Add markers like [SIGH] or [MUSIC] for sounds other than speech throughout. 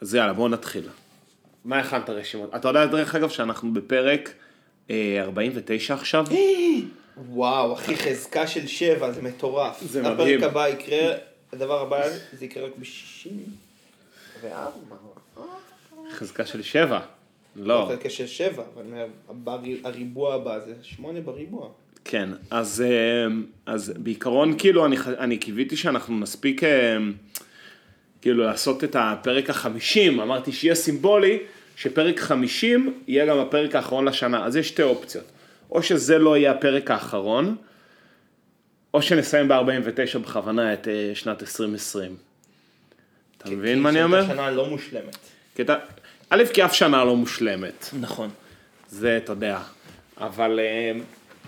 אז יאללה, בואו נתחיל. מה הכנת רשימות? אתה יודע, דרך אגב, שאנחנו בפרק אה, 49 עכשיו? [GASPS] וואו, אחי, חזקה של שבע, זה מטורף. זה מדהים. הפרק הבא יקרה, הדבר הבא, זה יקרה רק ב-60 וארבע. חזקה של שבע. לא. חלקה של שבע, אבל הריבוע הבא זה שמונה בריבוע. כן, אז, אה, אז בעיקרון, כאילו, אני, אני קיוויתי שאנחנו נספיק, אה, כאילו, לעשות את הפרק החמישים, אמרתי שיהיה סימבולי, שפרק חמישים יהיה גם הפרק האחרון לשנה, אז יש שתי אופציות, או שזה לא יהיה הפרק האחרון, או שנסיים ב-49 בכוונה את אה, שנת 2020. אתה מבין מה אני אומר? שנה לא מושלמת. קטע, א', כי אף שנה לא מושלמת. נכון. זה, אתה יודע. אבל, אה,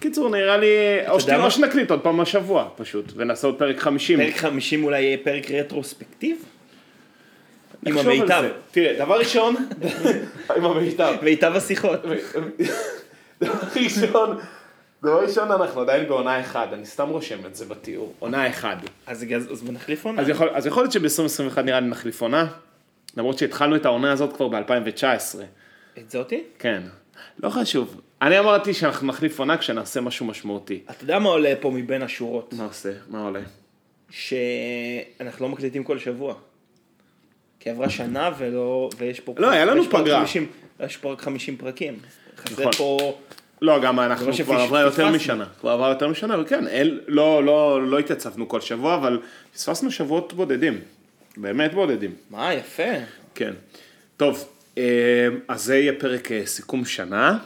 קיצור, נראה לי, או, יודע שת, מה? או שנקליט עוד פעם השבוע, פשוט, ונעשה עוד פרק 50. פרק 50 אולי יהיה פרק רטרוספקטיב? עם המיטב. תראה, דבר ראשון, [LAUGHS] עם המיטב. מיטב השיחות. [LAUGHS] דבר ראשון, דבר ראשון, אנחנו עדיין בעונה אחד, אני סתם רושם את זה בתיאור. עונה אחד. אז אז נחליף עונה. אז יכול, אז יכול להיות שב-2021 נראה לי נחליף עונה, למרות שהתחלנו את העונה הזאת כבר ב-2019. את זאתי? כן. לא חשוב. אני אמרתי שאנחנו נחליף עונה כשנעשה משהו משמעותי. אתה יודע מה עולה פה מבין השורות? מה עושה? מה עולה? שאנחנו לא מקליטים כל שבוע. כי עברה שנה ולא, ויש פה... לא, היה לנו פגרה. 50 יש פה רק 50 פרקים. נכון. פה... לא, גם אנחנו לא כבר עברה יותר. משנה. כבר עברה יותר משנה, וכן, אל, לא, לא, לא התייצבנו כל שבוע, אבל פספסנו שבועות בודדים. באמת בודדים. מה, יפה. כן. טוב, אה, אז זה יהיה פרק אה, סיכום שנה.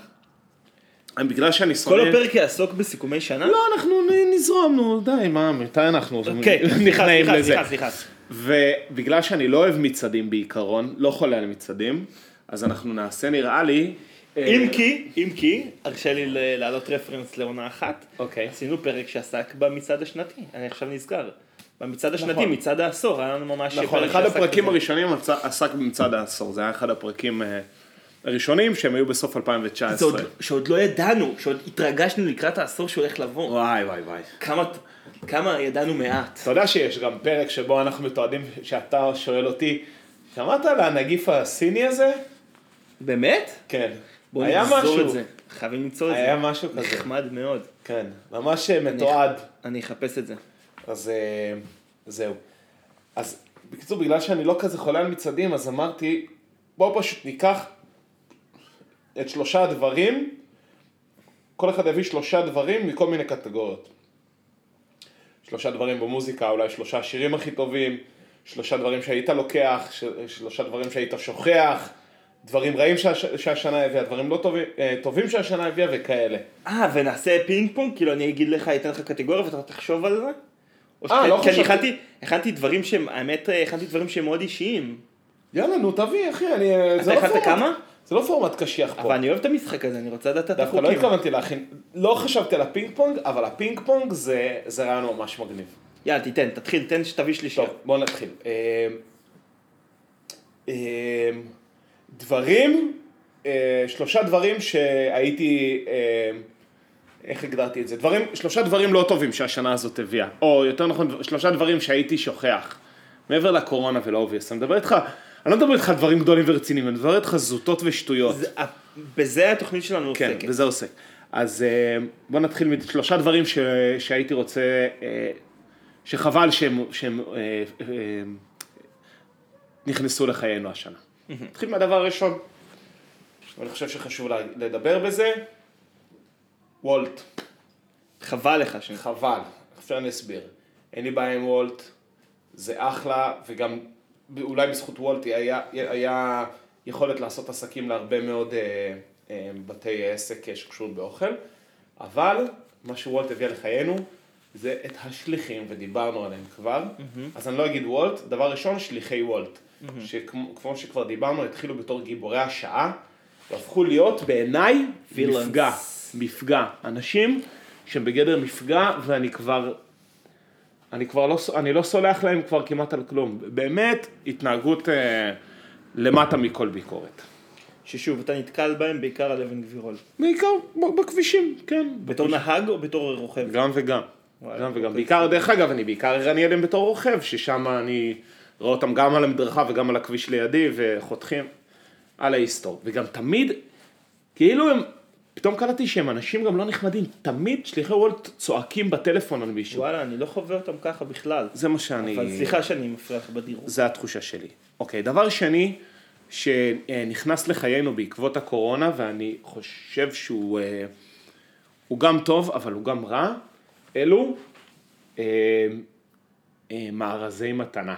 בגלל שאני שונא... כל הפרק יעסוק בסיכומי שנה? לא, אנחנו נזרום, נו, די, מה, מתי אנחנו אוקיי, [LAUGHS] סליחה, נכנעים סליחה, לזה? סליחה, סליחה. ובגלל שאני לא אוהב מצעדים בעיקרון, לא חולה על מצעדים, אז אנחנו נעשה נראה לי... אה, אם כי, אם כי, הרשה לי ל- להעלות רפרנס לעונה אחת. אוקיי. עשינו פרק שעסק במצעד השנתי, אני עכשיו נזכר. במצעד השנתי, נכון. מצעד העשור, היה לנו ממש נכון, אחד הפרקים בזה. הראשונים עסק במצעד העשור, זה היה אחד הפרקים אה, הראשונים שהם היו בסוף זה 2019. עוד- שעוד לא ידענו, שעוד התרגשנו לקראת העשור שהולך לבוא. וואי וואי וואי. כמה, כמה ידענו מעט. אתה יודע שיש גם פרק שבו אנחנו מתועדים, שאתה שואל אותי, שמעת על הנגיף הסיני הזה? באמת? כן. בוא היה משהו. את זה. חייבים למצוא את זה. היה משהו כזה. נחמד מאוד. כן, ממש אה, מתועד. אני אחפש את זה. אז אה, זהו. אז בקיצור, בגלל שאני לא כזה חולה על מצעדים, אז אמרתי, בואו פשוט ניקח את שלושה הדברים, כל אחד יביא שלושה דברים מכל מיני קטגוריות. שלושה דברים במוזיקה, אולי שלושה השירים הכי טובים, שלושה דברים שהיית לוקח, ש- שלושה דברים שהיית שוכח, דברים רעים שהש, שהשנה הביאה, דברים לא טובים, אה, טובים שהשנה הביאה וכאלה. אה, ונעשה פינג פונג? כאילו אני אגיד לך, אתן לך קטגוריה ואתה תחשוב על זה? אה, לא כי אני חשבתי. הכנתי, הכנתי דברים שהם, האמת, אה, הכנתי דברים שהם מאוד אישיים. יאללה, נו תביא, אחי, אני... זה לא הכנת כמה? זה לא פורמט קשיח פה. אבל אני אוהב את המשחק הזה, אני רוצה לדעת את דווקא לא החוקים. התכוונתי להכין, לא חשבתי על הפינג פונג, אבל הפינג פונג זה, זה רעיון ממש מגניב. יאללה, תיתן, תתחיל, תן שתביא שלישייה. טוב, בואו נתחיל. אה, אה, דברים, אה, שלושה דברים שהייתי, איך הגדרתי את זה? דברים, שלושה דברים לא טובים שהשנה הזאת הביאה, או יותר נכון, שלושה דברים שהייתי שוכח. מעבר לקורונה ול obvious, אני מדבר איתך, אני לא מדבר איתך על דברים גדולים ורציניים, אני מדבר איתך זוטות ושטויות. זה- ה- בזה התוכנית שלנו כן, עוסקת. וזה עוסק. אז אה, בוא נתחיל משלושה דברים ש, שהייתי רוצה, אה, שחבל שהם, שהם אה, אה, נכנסו לחיינו השנה. נתחיל מהדבר הראשון, ואני חושב שחשוב לדבר בזה, Wolt, חבל לך ש... חבל, עכשיו אני אסביר. אין לי בעיה עם וולט, זה אחלה, וגם אולי בזכות וולט היה, היה יכולת לעשות עסקים להרבה מאוד אה, אה, בתי עסק שקשורים באוכל, אבל מה שוולט הביא לחיינו זה את השליחים, ודיברנו עליהם כבר, אז אני לא אגיד וולט, דבר ראשון, שליחי וולט, שכמו שכבר דיברנו, התחילו בתור גיבורי השעה, והפכו להיות בעיניי. מפגע, מפגע, אנשים שהם בגדר מפגע, ואני כבר אני כבר לא, אני לא סולח להם כבר כמעט על כלום. באמת, התנהגות אה, למטה מכל ביקורת. ששוב, אתה נתקל בהם בעיקר על אבן גבירול. בעיקר בכבישים, כן. בתור נהג או בתור רוכב? גם וגם. וואלה, גם וגם. אוקיי. בעיקר, דרך אגב, אני בעיקר ערני אליהם בתור רוכב, ששם אני רואה אותם גם על המדרכה וגם על הכביש לידי, וחותכים על ההיסטור. וגם תמיד, כאילו הם, פתאום קלטתי שהם אנשים גם לא נחמדים, תמיד שליחי וולט צועקים בטלפון על מישהו. וואלה, אני לא חווה אותם ככה בכלל. זה מה שאני... אבל סליחה שאני מפריע לך בדירות. זה התחושה שלי. אוקיי, דבר שני שנכנס לחיינו בעקבות הקורונה, ואני חושב שהוא אה, הוא גם טוב, אבל הוא גם רע, אלו אה, אה, מארזי מתנה.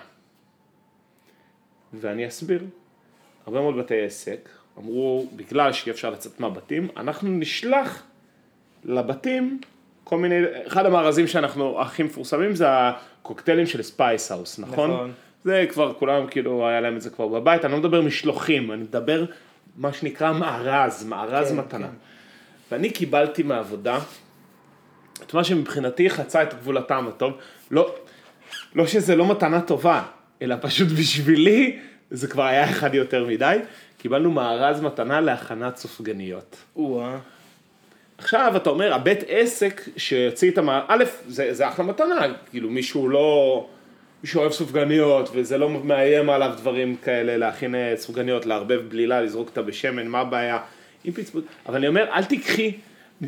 ואני אסביר. הרבה מאוד בתי עסק אמרו, בגלל שאי אפשר לצאת מהבתים, אנחנו נשלח לבתים כל מיני, אחד המארזים שאנחנו הכי מפורסמים זה הקוקטיילים של Spicehaus, נכון? נכון. זה כבר, כולם כאילו, היה להם את זה כבר בבית, אני לא מדבר משלוחים, אני מדבר מה שנקרא מארז, מארז כן, מתנה. כן. ואני קיבלתי מהעבודה את מה שמבחינתי חצה את גבול הטעם הטוב. לא, לא שזה לא מתנה טובה, אלא פשוט בשבילי זה כבר היה אחד יותר מדי. קיבלנו מארז מתנה להכנת סופגניות. או-אה. עכשיו אתה אומר, הבית עסק שיוציא את המארז, א', זה, זה אחלה מתנה, כאילו מישהו לא, מישהו אוהב סופגניות וזה לא מאיים עליו דברים כאלה, להכין אה, סופגניות, לערבב בלילה, לזרוק אותה בשמן, מה הבעיה? עם פיצפוט, אבל אני אומר, אל תיקחי,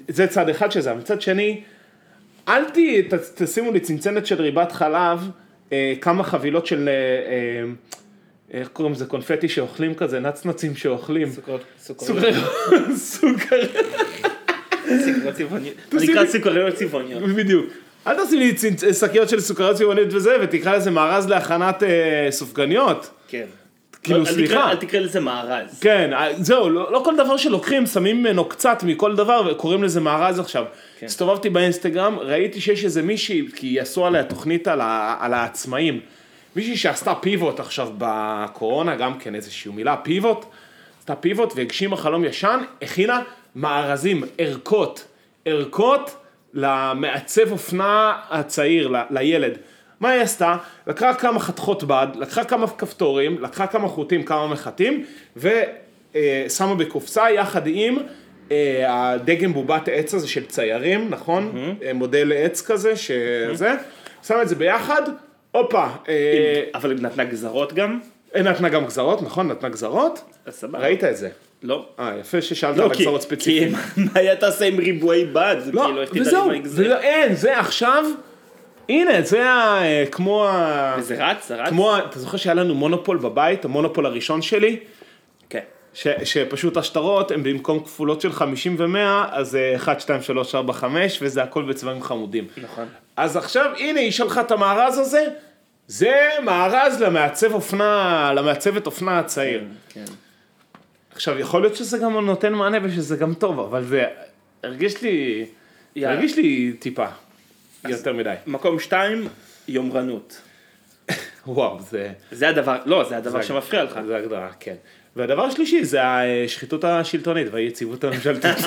זה צד אחד של זה, מצד שני, אל ת, ת, תשימו לי צנצנת של ריבת חלב, אה, כמה חבילות של, אה, אה, איך קוראים לזה, קונפטי שאוכלים כזה, נצנצים שאוכלים. סוכריות, סוכר, סוכריות, סוכר, סוכריות צבעוניות. נקרא סוכריות צבעוניות. בדיוק. אל תשים לי שקיות של סוכריות צבעונית וזה, ותקרא לזה מארז להכנת אה, סופגניות. כן. כאילו, תקרא- סליחה. אל תקרא לזה מארז. כן, אה, זהו, לא, לא כל דבר שלוקחים, שמים ממנו קצת מכל דבר וקוראים לזה מארז עכשיו. כן. הסתובבתי באינסטגרם, ראיתי שיש איזה מישהי, כי עשו עליה תוכנית על העצמאים. מישהי שעשתה פיבוט עכשיו בקורונה, גם כן איזושהי מילה, פיבוט. עשתה פיבוט והגשימה חלום ישן, הכינה מארזים, ערכות, ערכות למעצב אופנה הצעיר, ל- לילד. מה היא עשתה? לקחה כמה חתכות בד, לקחה כמה כפתורים, לקחה כמה חוטים, כמה מחטים, ושמה בקופסה יחד עם אה, הדגם בובת עץ הזה של ציירים, נכון? אה, מודל עץ כזה, שזה, שמה את זה ביחד, הופה, אה, אבל היא נתנה גזרות גם? נתנה גם גזרות, נכון? נתנה גזרות? אז סבבה. ראית את זה? לא. אה, יפה ששאלת לא, על הגזרות כי ספציפית. [LAUGHS] מה היה תעשה עם ריבועי בד? לא, כאילו, וזהו, אין, זה עכשיו, הנה, זה ה- אה, כמו ה... וזה רץ, זה רץ? כמו, ה- אתה זוכר שהיה לנו מונופול בבית, המונופול הראשון שלי, כן. ש, שפשוט השטרות הם במקום כפולות של 50 ו-100, אז זה 1, 2, 3, 4, 5, וזה הכל בצבעים חמודים. נכון. אז עכשיו, הנה, היא שלחה את המארז הזה, זה מארז למעצב אופנה, למעצבת אופנה הצעיר. כן. עכשיו, יכול להיות שזה גם נותן מענה ושזה גם טוב, אבל זה הרגיש לי, יאללה. הרגיש לי טיפה, יותר מדי. מקום שתיים, יומרנות. וואו, זה... זה הדבר, לא, זה הדבר זה- שמפריע לך. זה הגדרה, כן. והדבר השלישי זה השחיתות השלטונית והיציבות הממשלתית. [LAUGHS]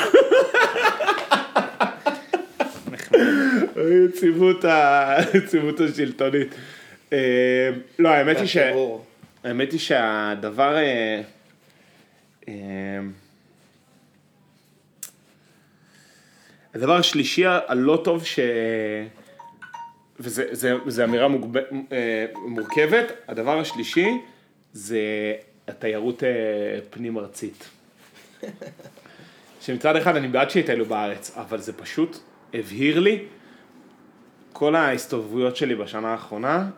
היציבות השלטונית. אה, לא, האמת היא ש... האמת היא שהדבר... אה, אה, הדבר השלישי הלא טוב ש... וזה זה, זה אמירה מוגב... מורכבת, הדבר השלישי זה התיירות פנים ארצית. [LAUGHS] שמצד אחד אני בעד שיטיילו בארץ, אבל זה פשוט הבהיר לי, כל ההסתובבויות שלי בשנה האחרונה,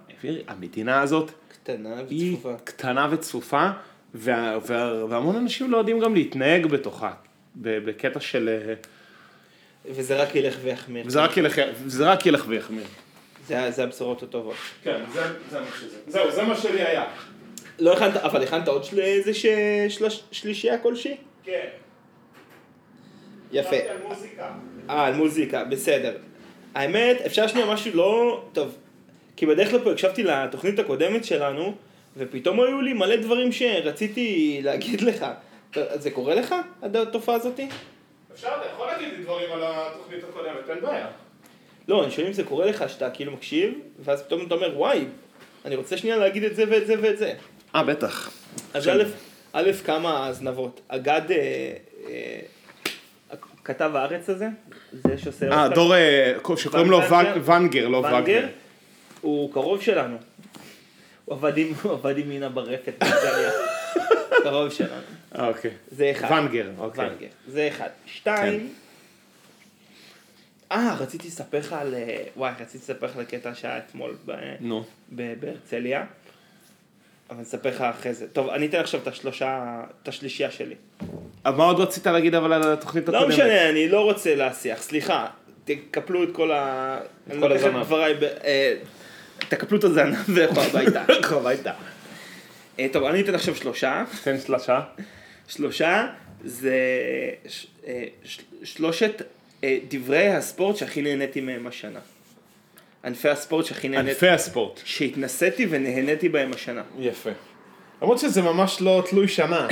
המדינה הזאת קטנה היא וצפופה. קטנה וצפופה, וה, וה, והמון אנשים לא יודעים גם להתנהג בתוכה, ב- בקטע של... אה, וזה רק ילך ויחמיר. וזה רק ילך, זה רק ילך ויחמיר. זה זה הבשורות הטובות. כן, זה, זה מה שזה. זהו, זה מה שלי היה. לא הכנת, אבל הכנת עוד של- איזה ש- שלוש- שלישייה כלשהי? כן. יפה. על מוזיקה. אה, על מוזיקה, בסדר. האמת, אפשר שנייה משהו לא... טוב. כי בדרך כלל פה הקשבתי לתוכנית הקודמת שלנו, ופתאום היו לי מלא דברים שרציתי להגיד לך. זה קורה לך, התופעה הזאתי? אפשר, אתה יכול להגיד לי דברים על התוכנית הקודמת, אין בעיה. לא, אני שואל אם זה קורה לך, שאתה כאילו מקשיב, ואז פתאום אתה אומר, וואי, אני רוצה שנייה להגיד את זה ואת זה ואת זה. אה, בטח. אז א', א', כמה הזנבות. אגד, אה, אה, כתב הארץ הזה, זה שעושה... אה, דור אה, שקוראים לו ונגר? ונ- ונגר, לא. ונגר, הוא קרוב שלנו. הוא עבד עם- מינה ברפת בגליה. [LAUGHS] קרוב שלנו. אה, אוקיי. זה אחד. ונגר, אוקיי. ונגר. זה אחד. שתיים. אה, רציתי לספר לך על... אה, וואי, רציתי לספר לך על קטע שהיה אתמול בהרצליה. אבל אני אספר לך אחרי זה. טוב, אני אתן עכשיו את השלושה, את השלישייה שלי. אבל מה עוד רצית להגיד אבל על התוכנית לא הקודמת? משנה, אני לא רוצה להסיח, סליחה. תקפלו את כל ה... אני כל את הזנב. דבריי ב... אה, תקפלו את הזנב [LAUGHS] ולכו הביתה. לכו הביתה. אה, טוב, אני אתן עכשיו שלושה. תן שלושה. שלושה זה אה, שלושת דברי הספורט שהכי נהניתי מהם השנה. ענפי הספורט שהכי נהניתי, ענפי הספורט. שהתנסיתי ונהניתי בהם השנה. יפה. למרות שזה ממש לא תלוי שנה.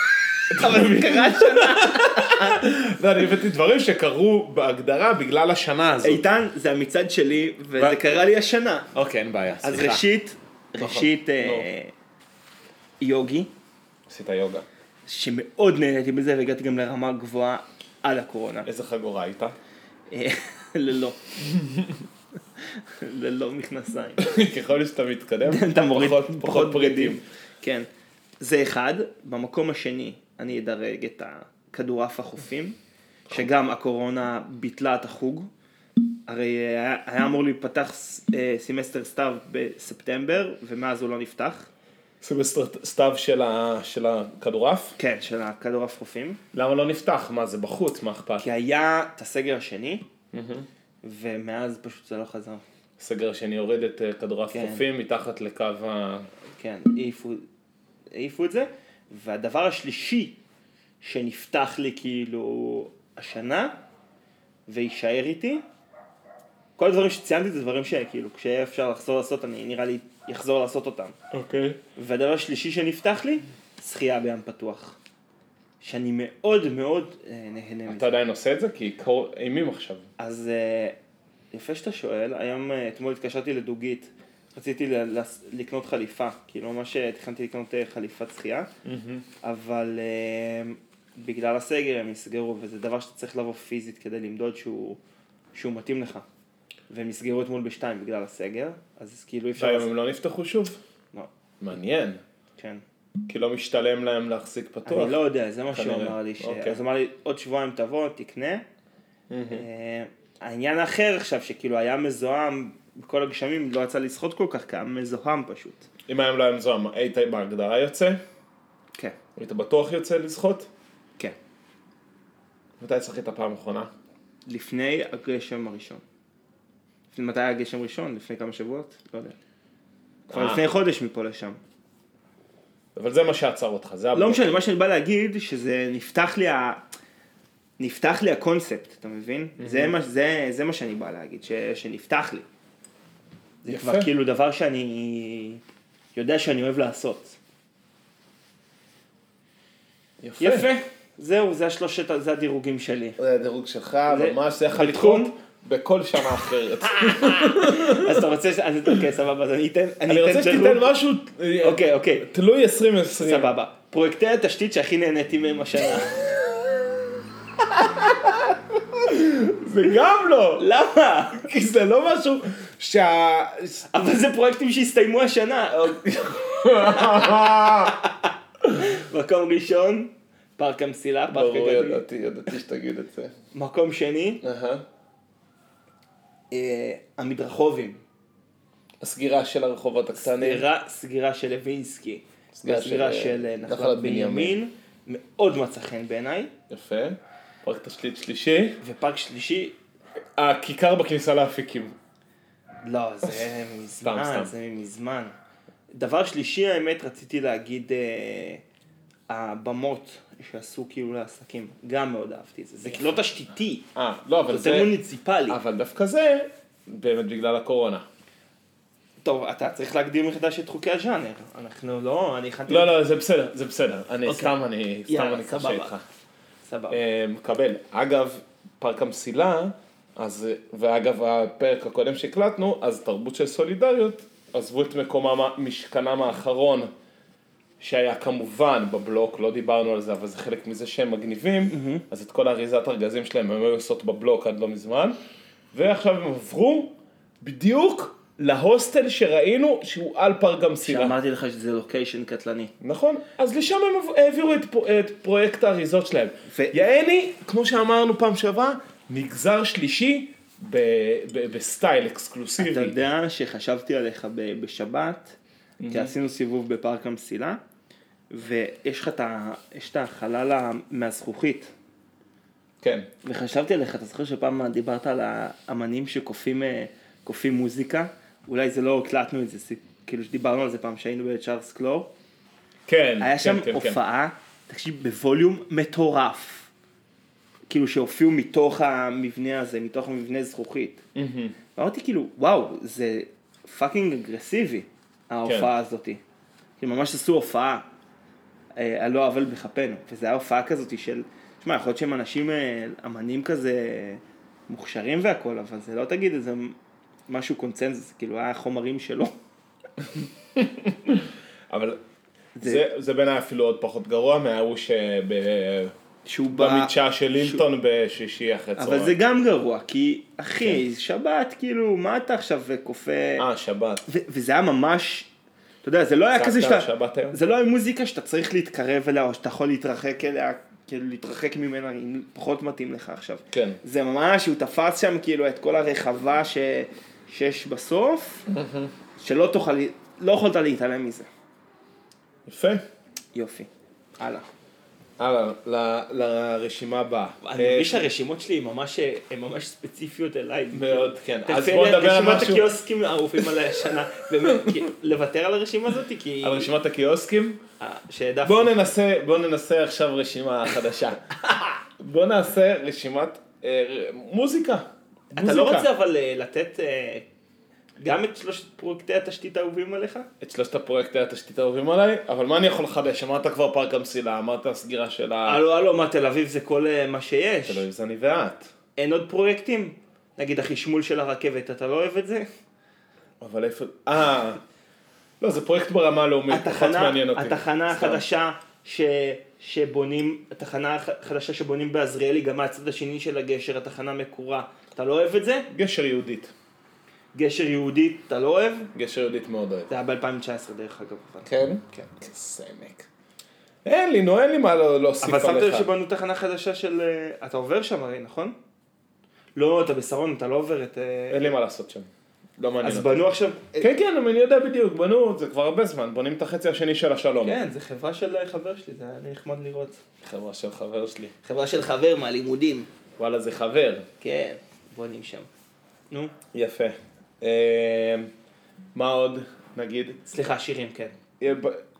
[LAUGHS] אבל קרה השנה. [LAUGHS] לא, אני הבאתי דברים שקרו בהגדרה בגלל השנה הזאת. איתן, זה המצעד שלי, וזה קרה לי השנה. אוקיי, אין בעיה, אז סליחה. ראשית, נכון. ראשית אה, יוגי, עשית יוגה. שמאוד נהניתי מזה והגעתי גם לרמה גבוהה על הקורונה. איזה חגורה היית? אה, [LAUGHS] ללא. מכנסיים. ככל שאתה מתקדם, [LAUGHS] אתה מוריד פחות- פחות פחות פריטים. כן. זה אחד. במקום השני, אני אדרג את הכדורעף החופים, שגם הקורונה ביטלה את החוג. הרי היה, היה אמור להיפתח ס- אה, סמסטר סתיו בספטמבר, ומאז הוא לא נפתח. סמסטר סתיו של ה- של הכדורעף? כן, של הכדורעף חופים. למה לא נפתח? מה, זה בחוץ? מה אכפת? כי היה את הסגר השני, ומאז פשוט זה לא חזר. הסגר השני יורד את אה, כדורעף כן. חופים מתחת לקו ה... כן, העיפו, העיפו את זה. והדבר השלישי שנפתח לי כאילו השנה, ויישאר איתי, כל הדברים שציינתי זה דברים שכאילו כשיהיה אפשר לחזור לעשות, אני נראה לי אחזור לעשות אותם. אוקיי. והדבר השלישי שנפתח לי, שחייה בים פתוח. שאני מאוד מאוד אה, נהנה מזה. אתה עדיין עושה את זה? כי קור אימים עכשיו. אז אה, יפה שאתה שואל, היום, אה, אתמול התקשרתי לדוגית, רציתי ל- לקנות חליפה, כאילו ממש תכננתי לקנות חליפת שחייה, אבל בגלל הסגר הם נסגרו, וזה דבר שאתה צריך לבוא פיזית כדי למדוד שהוא, שהוא מתאים לך. והם נסגרו אתמול בשתיים בגלל הסגר, אז כאילו אי אפשר... והיום לעשות- הם לא נפתחו שוב? לא, מעניין. כן. כי לא משתלם להם להחזיק פתוח. אני לא יודע, זה מה שהוא. אמר לי. ש... אוקיי. אז הוא אמר לי, עוד שבועיים תבוא, תקנה. אה, העניין האחר עכשיו, שכאילו היה מזוהם, בכל הגשמים לא יצא לשחות כל כך, כי היה מזוהם פשוט. אם היום לא היה מזוהם, היית בהגדרה יוצא? כן. היית בטוח יוצא לשחות? כן. מתי שחית פעם אחרונה? לפני הגשם הראשון. מתי היה הגשם ראשון? לפני כמה שבועות? לא יודע. כבר אה. לפני חודש מפה לשם. אבל זה מה שעצר אותך, זה לא הבלוק. משנה, מה שאני בא להגיד, שזה נפתח לי ה... נפתח לי הקונספט, אתה מבין? זה, מה, זה, זה מה שאני בא להגיד, ש, שנפתח לי. זה יפה. כבר כאילו דבר שאני יודע שאני אוהב לעשות. יפה. יפה. זהו, זה השלושת, זה הדירוגים שלי. זה הדירוג שלך, זה- ממש זה יכול לקרות בתחום- בכל שנה אחרת. [LAUGHS] אז אתה רוצה, אוקיי, סבבה, אז אני אתן, אני רוצה. שתיתן משהו אוקיי, אוקיי, תלוי 2020. סבבה. פרויקטי התשתית שהכי נהניתי מהם השנה. [LAUGHS] זה גם לא, למה? כי זה לא משהו שה... אבל זה פרויקטים שהסתיימו השנה. [LAUGHS] מקום ראשון, פארק המסילה, פארק ברור, הגדול. ידעתי, ידעתי שתגיד את זה. מקום שני, אהה. המדרחובים. הסגירה של הרחובות הקטנים. סגירה, סגירה של לוינסקי. סגירה והסגירה של, של אה, אה, נחלת בנימין. מאוד מצא חן בעיניי. יפה. פרק תשתית שלישי. ופארק שלישי, הכיכר בכניסה לאפיקים. לא, זה סתם, מזמן, סתם. זה מזמן. דבר שלישי, האמת, רציתי להגיד, אה, הבמות שעשו כאילו לעסקים, גם מאוד אהבתי את זה. זה לא תשתיתי, אה, לא, אבל זה. מוניציפלי. אבל דווקא זה, באמת בגלל הקורונה. טוב, אתה צריך להגדיר מחדש את חוקי הז'אנר. אנחנו לא, אני הכנתי... לא, לא, זה בסדר, זה בסדר. אני אוקיי. סתם, אני סתם אני קשה. איתך. סבבה. מקבל. אגב, פארק המסילה, אז, ואגב הפרק הקודם שהקלטנו, אז תרבות של סולידריות, עזבו את מקומם, משכנם האחרון, שהיה כמובן בבלוק, לא דיברנו על זה, אבל זה חלק מזה שהם מגניבים, אז את כל אריזת ארגזים שלהם הם היו עושות בבלוק עד לא מזמן, ועכשיו הם עברו בדיוק להוסטל שראינו שהוא על פארק המסילה. שאמרתי לך שזה location קטלני. נכון, אז לשם הם העבירו את, פרו- את פרויקט האריזות שלהם. ו- יעני, כמו שאמרנו פעם שעברה, מגזר שלישי בסטייל אקסקלוסיבי. אתה יודע שחשבתי עליך בשבת, כי עשינו סיבוב בפארק המסילה, ויש לך את החלל מהזכוכית. כן. וחשבתי עליך, אתה זוכר שפעם דיברת על האמנים שכופים אה, מוזיקה? אולי זה לא הקלטנו את זה, כאילו שדיברנו על זה פעם שהיינו בצ'ארלס קלור. כן, היה כן, שם כן, הופעה, תקשיב, בווליום מטורף. כאילו שהופיעו מתוך המבנה הזה, מתוך המבנה זכוכית. כן. ואמרתי כאילו, וואו, זה fucking אגרסיבי, ההופעה הזאתי. כאילו ממש עשו הופעה אה, על לא עוול בכפנו, וזו הייתה הופעה כזאת של, תשמע, יכול להיות שהם אנשים, אה, אמנים כזה מוכשרים והכל, אבל זה לא תגיד איזה משהו קונצנזוס, כאילו היה חומרים שלו. אבל זה- זה, זה בעיניי אפילו עוד פחות גרוע מההוא שב... שהוא בא... במדשאה של לינטון בשישי אחרי צהריים. אבל זה גם גרוע, כי אחי, שבת, כאילו, מה אתה עכשיו כופה... אה, שבת. ו- וזה היה ממש, אתה יודע, זה לא היה כזה שאתה, שבת היום? זה לא היה מוזיקה שאתה צריך להתקרב אליה, או שאתה יכול להתרחק אליה, כאילו להתרחק ממנה אם פחות מתאים לך עכשיו. כן. זה ממש, הוא תפס שם כאילו את כל הרחבה ש... שיש בסוף, שלא תוכל, לא יכולת להתעלם מזה. יפה. יופי. הלאה. הלאה, ל- לרשימה הבאה. אני אה, מרגיש שהרשימות שלי הן ממש, הן ממש ספציפיות אליי. מאוד, כן. אז בוא נדבר על רשימת משהו, הקיוסקים האהובים על השנה. [LAUGHS] באמת, לוותר על הרשימה הזאת, כי... על רשימת הקיוסקים. אה, שהעדפתי. בוא ננסה, בוא ננסה עכשיו רשימה חדשה. [LAUGHS] בוא נעשה רשימת אה, מוזיקה. אתה. לא רוצה אבל אה, לתת אה, גם את שלושת פרויקטי התשתית האהובים עליך? את שלושת הפרויקטי התשתית האהובים עליי, אבל מה אני יכול לחדש? אמרת כבר פארק המסילה, אמרת הסגירה של ה... הלו הלו, מה תל אביב זה כל אה, מה שיש? תל אביב זה אני ואת. אין עוד פרויקטים? נגיד החשמול של הרכבת, אתה לא אוהב את זה? אבל איפה... אה... לא, זה פרויקט ברמה הלאומית, פחות מעניין אותי. התחנה. החדשה ש, שבונים, התחנה החדשה שבונים בעזריאלי, גם מהצד השני של הגשר, התחנה מקורה, אתה לא אוהב את זה? גשר יהודית. גשר יהודית, אתה לא אוהב? גשר יהודית מאוד אוהב. זה היה ב-2019 דרך אגב. כן? כן. כסמק. אין לי, נו, אין לי מה לא- להוסיף אבל שמת לב עליך. שבנו תחנה חדשה של... אה, אתה עובר שם הרי, נכון? לא, אתה בשרון, אתה לא עובר את... אה, אין לי מה לעשות שם. לא מעניין אז אותי. בנו עכשיו... כן, כן, אני יודע בדיוק, בנו, זה כבר הרבה זמן, בונים את החצי השני של השלום. כן, זה חברה של אה, חבר שלי, זה היה נחמד לראות. חברה של חבר שלי. חברה של חבר מהלימודים. וואלה, זה חבר. כן, בונים שם. נו, יפה. אה, מה עוד, נגיד? סליחה, שירים, כן.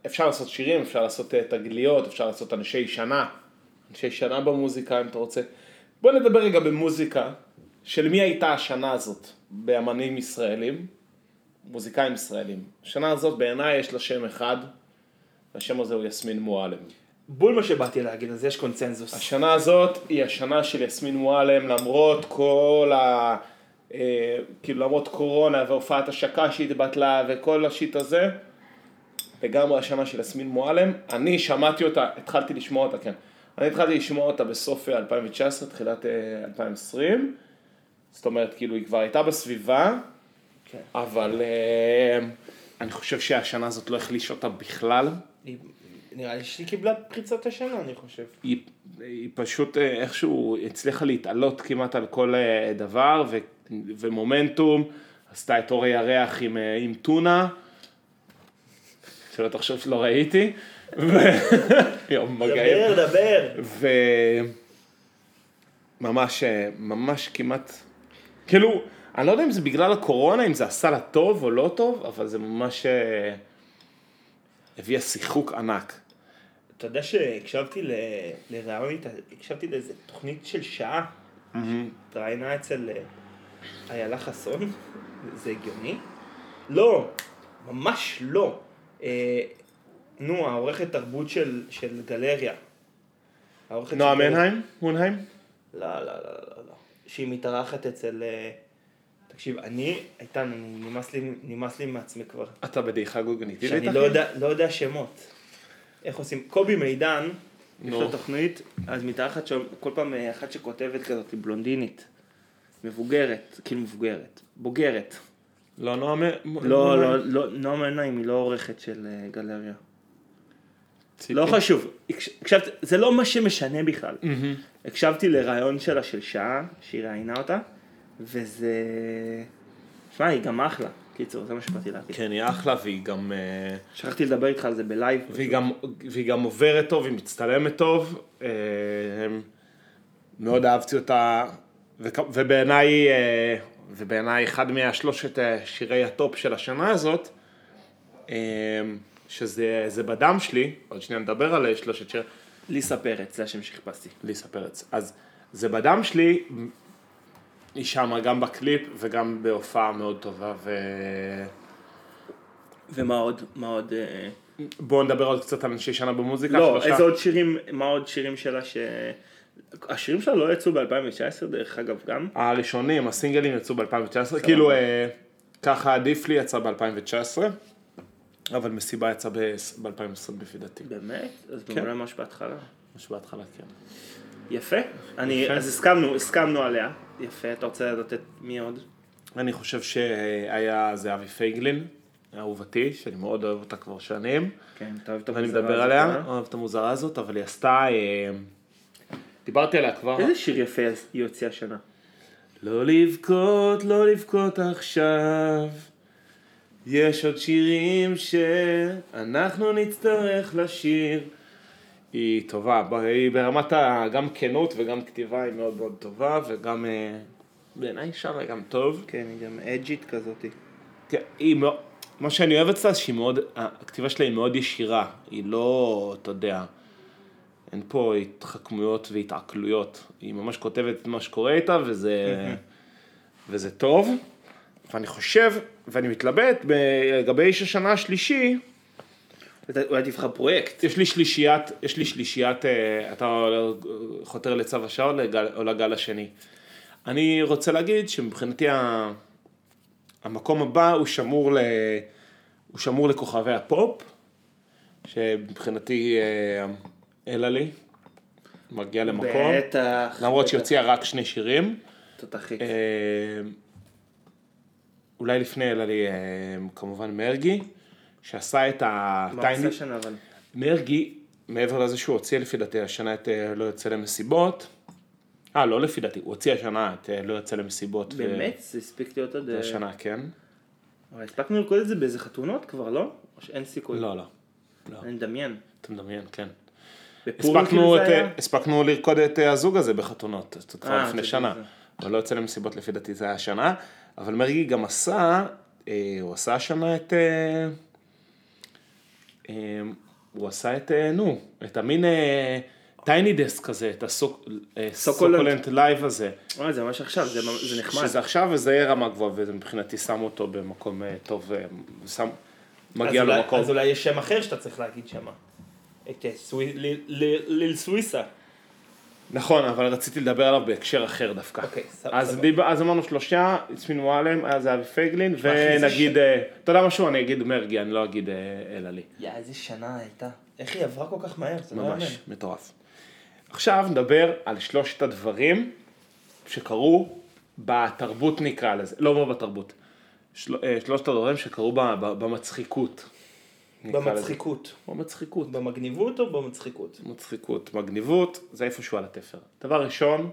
אפשר לעשות שירים, אפשר לעשות אה, תגליות, אפשר לעשות אנשי שנה. אנשי שנה במוזיקה, אם אתה רוצה. בוא נדבר רגע במוזיקה, של מי הייתה השנה הזאת באמנים ישראלים, מוזיקאים ישראלים. השנה הזאת בעיניי יש לה שם אחד, והשם הזה הוא יסמין מועלם. בול מה שבאתי להגיד, אז יש קונצנזוס. השנה הזאת היא השנה של יסמין מועלם, למרות כל ה... אה, כאילו למרות קורונה והופעת השקה שהתבטלה וכל השיט הזה, לגמרי השנה של יסמין מועלם. אני שמעתי אותה, התחלתי לשמוע אותה, כן. אני התחלתי לשמוע אותה בסוף אה, 2019, תחילת אה, 2020. זאת אומרת, כאילו היא כבר הייתה בסביבה, כן. אבל אה, אני חושב שהשנה הזאת לא החלישה אותה בכלל. היא- נראה לי שהיא קיבלה פריצת השנה, אני חושב. היא, היא פשוט אה, איכשהו הצליחה להתעלות כמעט על כל אה, דבר ו, ומומנטום, עשתה את אור הירח עם, אה, עם טונה, שלא תחשוב שלא ראיתי, [LAUGHS] יום מגעים, דבר, דבר. וממש, ממש כמעט, כאילו, אני לא יודע אם זה בגלל הקורונה, אם זה עשה לה טוב או לא טוב, אבל זה ממש אה, הביאה שיחוק ענק. אתה יודע שהקשבתי ל- לראיון איתה, הקשבתי לאיזה תוכנית של שעה, התראיינה אצל אה, איילה חסון, זה הגיוני? לא, ממש לא. אה, נו, העורכת תרבות של, של גלריה. נועה. מנהיים? מונהיים? לא, לא, לא, לא, לא, לא. שהיא מתארחת אצל... אה, תקשיב, אני, איתן, נמאס לי, נמאס לי מעצמי כבר. אתה בדעיכה גוגניתית? שאני לא יודע, לא יודע שמות. איך עושים? קובי מידן, יש. לו תוכנית, אז מתארחת שם כל פעם אה, אחת שכותבת כזאת, בלונדינית, מבוגרת, כאילו מבוגרת, בוגרת. לא נועם... לא, לא, לא, נועם עיניים היא לא עורכת של אה, גלריה. לא חשוב, הקש- הקשבתי, זה לא מה שמשנה בכלל. הקשבתי לראיון שלה של שעה, שהיא ראיינה אותה, וזה... שמע, היא גם אחלה. קיצור, זה מה שבאתי להגיד. כן, היא אחלה והיא גם... אה, שכחתי לדבר איתך על זה בלייב. והיא גם, והיא גם עוברת טוב, היא מצטלמת טוב. אה, מאוד אהבתי אותה, ובעיניי, אה, ובעיניי אחד מהשלושת שירי ה top של השנה הזאת, שזה זה בדם שלי, עוד שנייה נדבר על שלושת שירי, ליסה פרץ, זה השם שחיפשתי. ליסה פרץ. אז זה בדם שלי, היא שמה גם בקליפ וגם בהופעה מאוד טובה, ו... ומה עוד? מה עוד? אה, בואו נדבר עוד קצת על אנשי שנה במוזיקה. לא, שלושה. איזה עוד שירים, מה עוד שירים שלה ש... השירים שלה לא יצאו ב-2019 דרך אגב גם. הראשונים, הסינגלים יצאו ב-2019, כאילו אה, ככה עדיף לי יצא ב-2019, אבל מסיבה יצא ב-2020 לפי דעתי. באמת? אז כן. ממש בהתחלה. משהו בהתחלה, כן. יפה. אני. אז הסכמנו, הסכמנו עליה. יפה, אתה רוצה לדעת את מי עוד? אני חושב שהיה זהבי פייגלין, אהובתי, שאני מאוד אוהב אותה כבר שנים, כן, אתה אוהב את ואני המוזרה מדבר הזאת, עליה, אה? אוהב את המוזרה הזאת, אבל היא עשתה, אה, דיברתי עליה כבר. איזה שיר יפה היא הוציאה השנה? לא לבכות, לא לבכות עכשיו. יש עוד שירים שאנחנו נצטרך לשיר. היא טובה, היא ברמת ה... גם כנות וגם כתיבה היא מאוד מאוד טובה, וגם אה, בעיניי שרה גם טוב. כן, היא גם אג'ית כזאתי. כן, היא מאוד... מה שאני אוהב אצלה, שהיא מאוד... הכתיבה שלה היא מאוד ישירה. היא לא, אתה יודע, אין פה התחכמויות והתעכלויות. היא ממש כותבת את מה שקורה איתה, וזה... וזה טוב. ואני חושב, ואני מתלבט, לגבי איש השנה השלישי, אולי תבחר פרויקט. יש לי שלישיית, יש לי שלישיית, אה, אתה חותר לצו השעה או לגל, השני. אני רוצה להגיד שמבחינתי המקום הבא הוא שמור, ל, הוא שמור לכוכבי הפופ, שמבחינתי אה, אלה לי, מגיע למקום, בטח. למרות. שהיא הוציאה רק שני שירים. תותחית. אה, אולי לפני אלה לי כמובן מרגי, שעשה את מה הטייני... עושה השנה אבל? מרגי, מעבר לזה שהוא הוציא לפי דעתי השנה את אה, לא יוצא למסיבות, אה, לא לפי דעתי, הוא הוציא השנה את אה, לא יוצא למסיבות. ו- באמת? זה הספיק להיות. זה השנה, כן? אבל הספקנו לרקוד את זה באיזה חתונות כבר, לא? או שאין סיכוי? לא, לא. לא. אני מדמיין. אתה מדמיין, כן. הספקנו, כאילו את, אה? הספקנו לרקוד את אה, הזוג הזה בחתונות, זה כבר אה, לפני שנה. אבל לא יוצא למסיבות לפי דעתי זה היה השנה, אבל מרגי גם עשה, אה, הוא עשה השנה את, אה, אה, הוא עשה את, אה, נו, את המין Tiny Desk כזה, את סוקולנט. הסוקולנט live הזה. אה, זה ממש עכשיו, זה זה נחמד. שזה עכשיו וזה יהיה רמה גבוהה, ומבחינתי שם אותו במקום אה, טוב, אה, שם, מגיע אז לו אולי- מקום. אז אולי יש שם אחר שאתה צריך להגיד שמה. את אה, ליל סוויסה. נכון, אבל רציתי לדבר עליו בהקשר אחר דווקא. אוקיי, סבבה, אז. דיב... אז אמרנו שלושה, יסמין מועלם, היה זהבי פייגלין, ונגיד, אה, אתה יודע משהו? אני אגיד מרגי, אני לא אגיד אה, אלא לי. יא, איזה שנה הייתה. איך היא עברה כל כך מהר? זה לא יאמן. ממש, מטורף. עכשיו נדבר על שלושת הדברים שקרו בתרבות נקרא לזה, לא לא בתרבות, של... אה, שלושת הדברים שקרו. במצחיקות. נקרא לזה. במצחיקות. במצחיקות. במגניבות או במצחיקות? מצחיקות, מגניבות, זה איפשהו על התפר. דבר ראשון,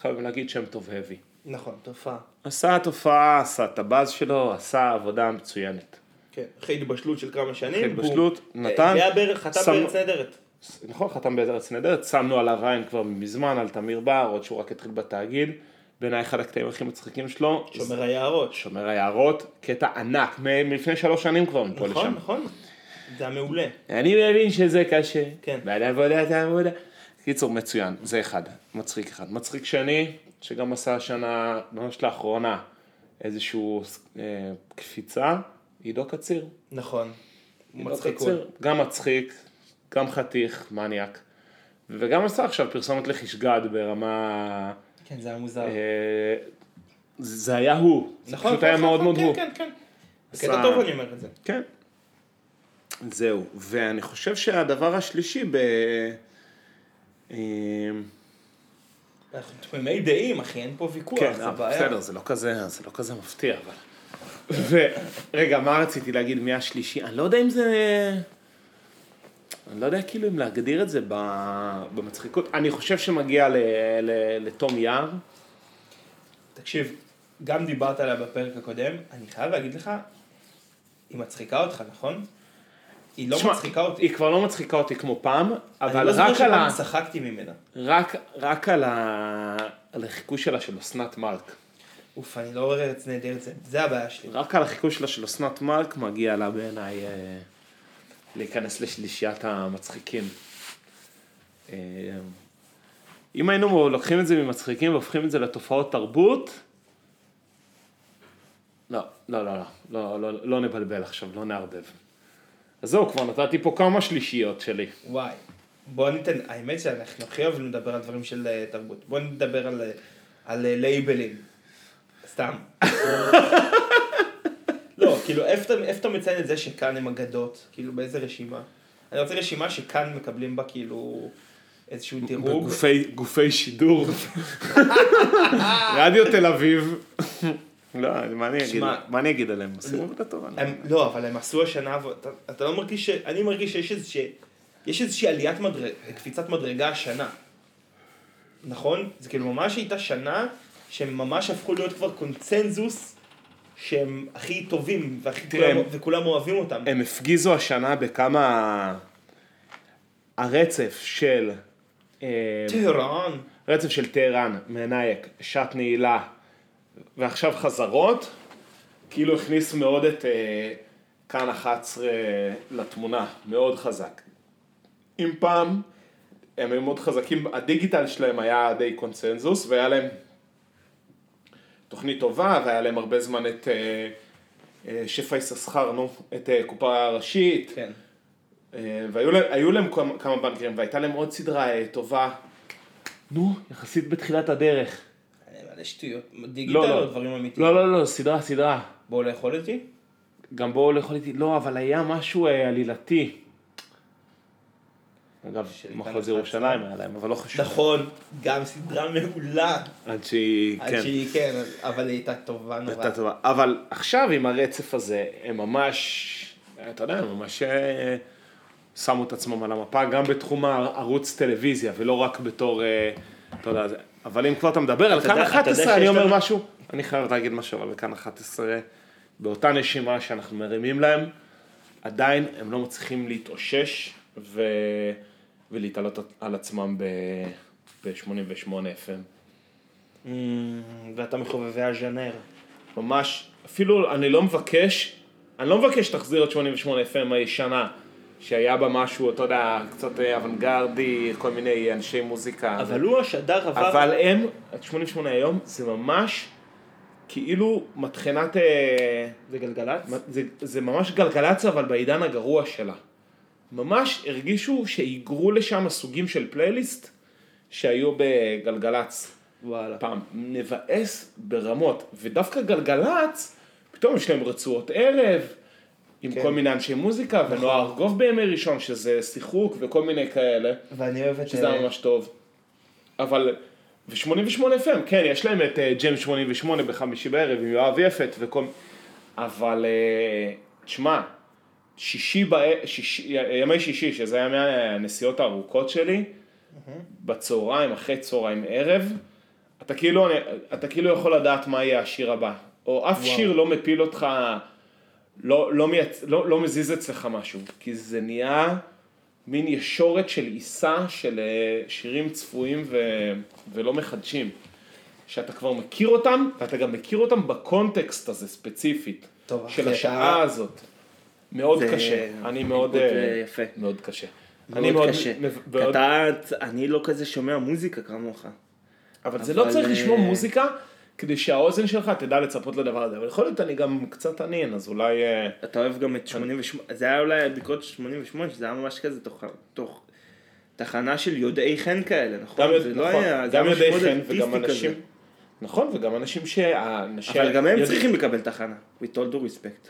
חייבים להגיד שם טוב האבי. נכון, תופעה. עשה תופעה, עשה את הבאז שלו, עשה עבודה מצוינת. כן, אחרי התבשלות של כמה שנים. אחרי. התבשלות, אה, נתן, היה בערך, חתם שם- בארץ נהדרת. נכון, חתם בארץ נהדרת, שמנו עליו רעיון כבר מזמן, על תמיר בר, עוד שהוא רק התחיל בתאגיד. בעיניי אחד הקטעים הכי מצחיקים שלו, שומר היערות. שומר היערות, קטע ענק, מלפני שלוש שנים כבר מפה נכון, לשם. נכון. זה היה מעולה. אני מבין שזה קשה, כן. בעד עבודה זה עבודה. קיצור, מצוין, זה אחד, מצחיק אחד. מצחיק שני, שגם עשה השנה, ממש לאחרונה, איזשהו אה, קפיצה, עידו קציר. נכון. עידו מצחיק הוא. קציר, גם מצחיק, גם חתיך, מניאק. וגם עשה עכשיו פרסומת לחישגד ברמה... כן, זה היה מוזר. אה, זה היה הוא, זה נכון, פשוט היה נכון, מאוד נכון, מאוד הוא. כן, כן, כן. בקטע טוב אני אומר את זה. כן. זהו, ואני חושב שהדבר השלישי ב... אה, אנחנו תמימי דעים, אחי, אין פה ויכוח, כן, זה אבל בעיה. בסדר, זה לא כזה, זה לא כזה מפתיע, אבל... ורגע, מה רציתי להגיד? מי השלישי? אני לא יודע אם זה... אני לא יודע כאילו אם להגדיר את זה ב- במצחיקות. אני חושב שמגיע ל- ל- לתום יער. תקשיב, גם דיברת עליה בפרק הקודם, אני חייב להגיד לך, היא מצחיקה אותך, נכון? היא לא תשמע, מצחיקה אותי. היא כבר לא מצחיקה אותי כמו פעם, אבל אני לא זוכר רק על ה... שפעם צחקתי ממנה. רק, רק על, ה... על החיקוי שלה של אסנת מארק. אוף, אני לא רואה ארץ נהדרת, זה- זה הבעיה שלי. רק על החיקוי שלה של אסנת מארק מגיע לה בעיניי אה, להיכנס לשלישיית המצחיקים. אה, אם היינו לוקחים את זה ממצחיקים והופכים את זה לתופעות תרבות, לא, לא, לא, לא, לא, לא, לא נבלבל עכשיו, לא נערבב. אז זהו, כבר נתתי פה כמה שלישיות שלי. וואי. בוא ניתן, האמת שאנחנו הכי אוהבים לדבר על דברים של אה, תרבות. בוא נדבר על, אה, על אה, לייבלים. סתם. [LAUGHS] לא, כאילו, איפה אתה- מציין את זה שכאן הם אגדות? כאילו, באיזה רשימה? אני רוצה רשימה שכאן מקבלים בה כאילו איזשהו דירוג. בגופי גופי שידור. [LAUGHS] רדיו תל אביב. לא, מה אני אגיד? שמע, מה אני אגיד עליהם? עושים עבודה טובה. לא, אבל הם עשו השנה, אתה לא מרגיש. אני מרגיש שיש איזושהי, עליית מדרג, קפיצת מדרגה השנה. נכון? זה כאילו ממש הייתה שנה שהם ממש הפכו להיות כבר קונצנזוס שהם הכי טובים והכי תראה, כולם, וכולם אוהבים אותם. הם הפגיזו השנה בכמה... הרצף של... אה, טהרן. רצף של טהרן, מנאייק, שעת נעילה, ועכשיו חזרות, כאילו הכניס מאוד את אה, כאן 11 לתמונה, מאוד חזק. אם פעם הם היו מאוד חזקים, הדיגיטל שלהם היה די קונצנזוס, והיה להם תוכנית טובה, והיה להם הרבה זמן את אה, אה, שפע יששכר, נו, את אה, קופה ראשית, כן. אה, והיו להם, להם כמה- כמה בנקרים, והייתה להם עוד סדרה אה, טובה, נו, יחסית בתחילת הדרך. שטויות. דיגיטל לא, או לא. דברים אמיתיים? לא, לא, לא, סדרה, סדרה. בואו לאכול איתי? גם בואו לאכול איתי, לא, אבל היה משהו אה, עלילתי. אגב, מחוז ירושלים היה להם, אבל לא חשוב. נכון, גם סדרה מעולה. עד שהיא, עד כן, שהיא כן, אבל היא הייתה טובה נורא. הייתה טובה. אבל עכשיו עם הרצף הזה, הם ממש, אתה יודע, הם ממש אה, שמו את עצמם על המפה, גם בתחום הערוץ טלוויזיה, ולא רק בתור, אה, אתה יודע, אבל אם כבר אתה מדבר על כאן יודע- אתה יודע 11, אני אומר משהו, אני חייב להגיד משהו, אבל כאן 11, באותה נשימה שאנחנו מרימים להם, עדיין הם לא מצליחים להתאושש ו... ולהתעלות על עצמם ב-88 FM. Mm, ואתה מחובבי הז'אנר. ממש, אפילו אני לא מבקש, אני לא מבקש שתחזיר את 88 FM הישנה, שהיה בה משהו, אתה יודע, קצת אה, אוונגרדי, כל מיני אנשי מוזיקה. אבל הוא השדר עבר... אבל הם, את 88 היום, זה ממש כאילו מטחנת, אה, זה גלגלצ? זה, זה ממש גלגלצ אבל בעידן הגרוע שלה. ממש הרגישו שהיגרו לשם סוגים של פלייליסט שהיו בגלגלצ. וואלה. פעם, מבאס ברמות, ודווקא גלגלצ, פתאום יש להם רצועות ערב, עם כן. כל מיני אנשי מוזיקה, ונוער ארגוב בימי ראשון, שזה שיחוק וכל מיני כאלה, ואני אוהב את... שזה היה אה, ממש טוב. אבל, ו-88 FM, כן, יש להם את אה, ג'ם 88 בחמישי בערב עם יואב יפת וכל... אבל, אה, תשמע, שישי, בע- שישי, ימי שישי, שזה היה מהנסיעות הארוכות שלי, בצהריים, אחרי צהריים ערב, אתה כאילו, אתה כאילו יכול לדעת מה יהיה השיר הבא. או אף וואו. שיר לא מפיל אותך, לא, לא, מייצ... לא, לא מזיז אצלך משהו, כי זה נהיה מין ישורת של עיסה של אה, שירים צפויים ו... ולא מחדשים. שאתה כבר מכיר אותם, ואתה גם מכיר אותם בקונטקסט הזה ספציפית, טוב, של השעה אתה- הזאת. מאוד זה קשה, אני מאוד, אה, יפה. מאוד קשה. אני מאוד קשה. מב- כי מאוד- אתה, אני לא כזה שומע מוזיקה כמוך. אבל זה לא אבל, צריך אה, לשמוע מוזיקה כדי שהאוזן שלך תדע לצפות לדבר הזה, אבל יכול להיות אני גם קצת עניין, אז אולי... אה, אתה אוהב גם את 88, זה היה אולי ביקורת 88, שזה היה ממש כזה תוך, תוך תחנה של יודעי חן כאלה, נכון? גם, זה לא נכון, היה, זה גם היה יודעי חן וגם אנשים... כזה. נכון, וגם אנשים שהאנשים... אבל גם הם צריכים לקבל תחנה, with all due respect.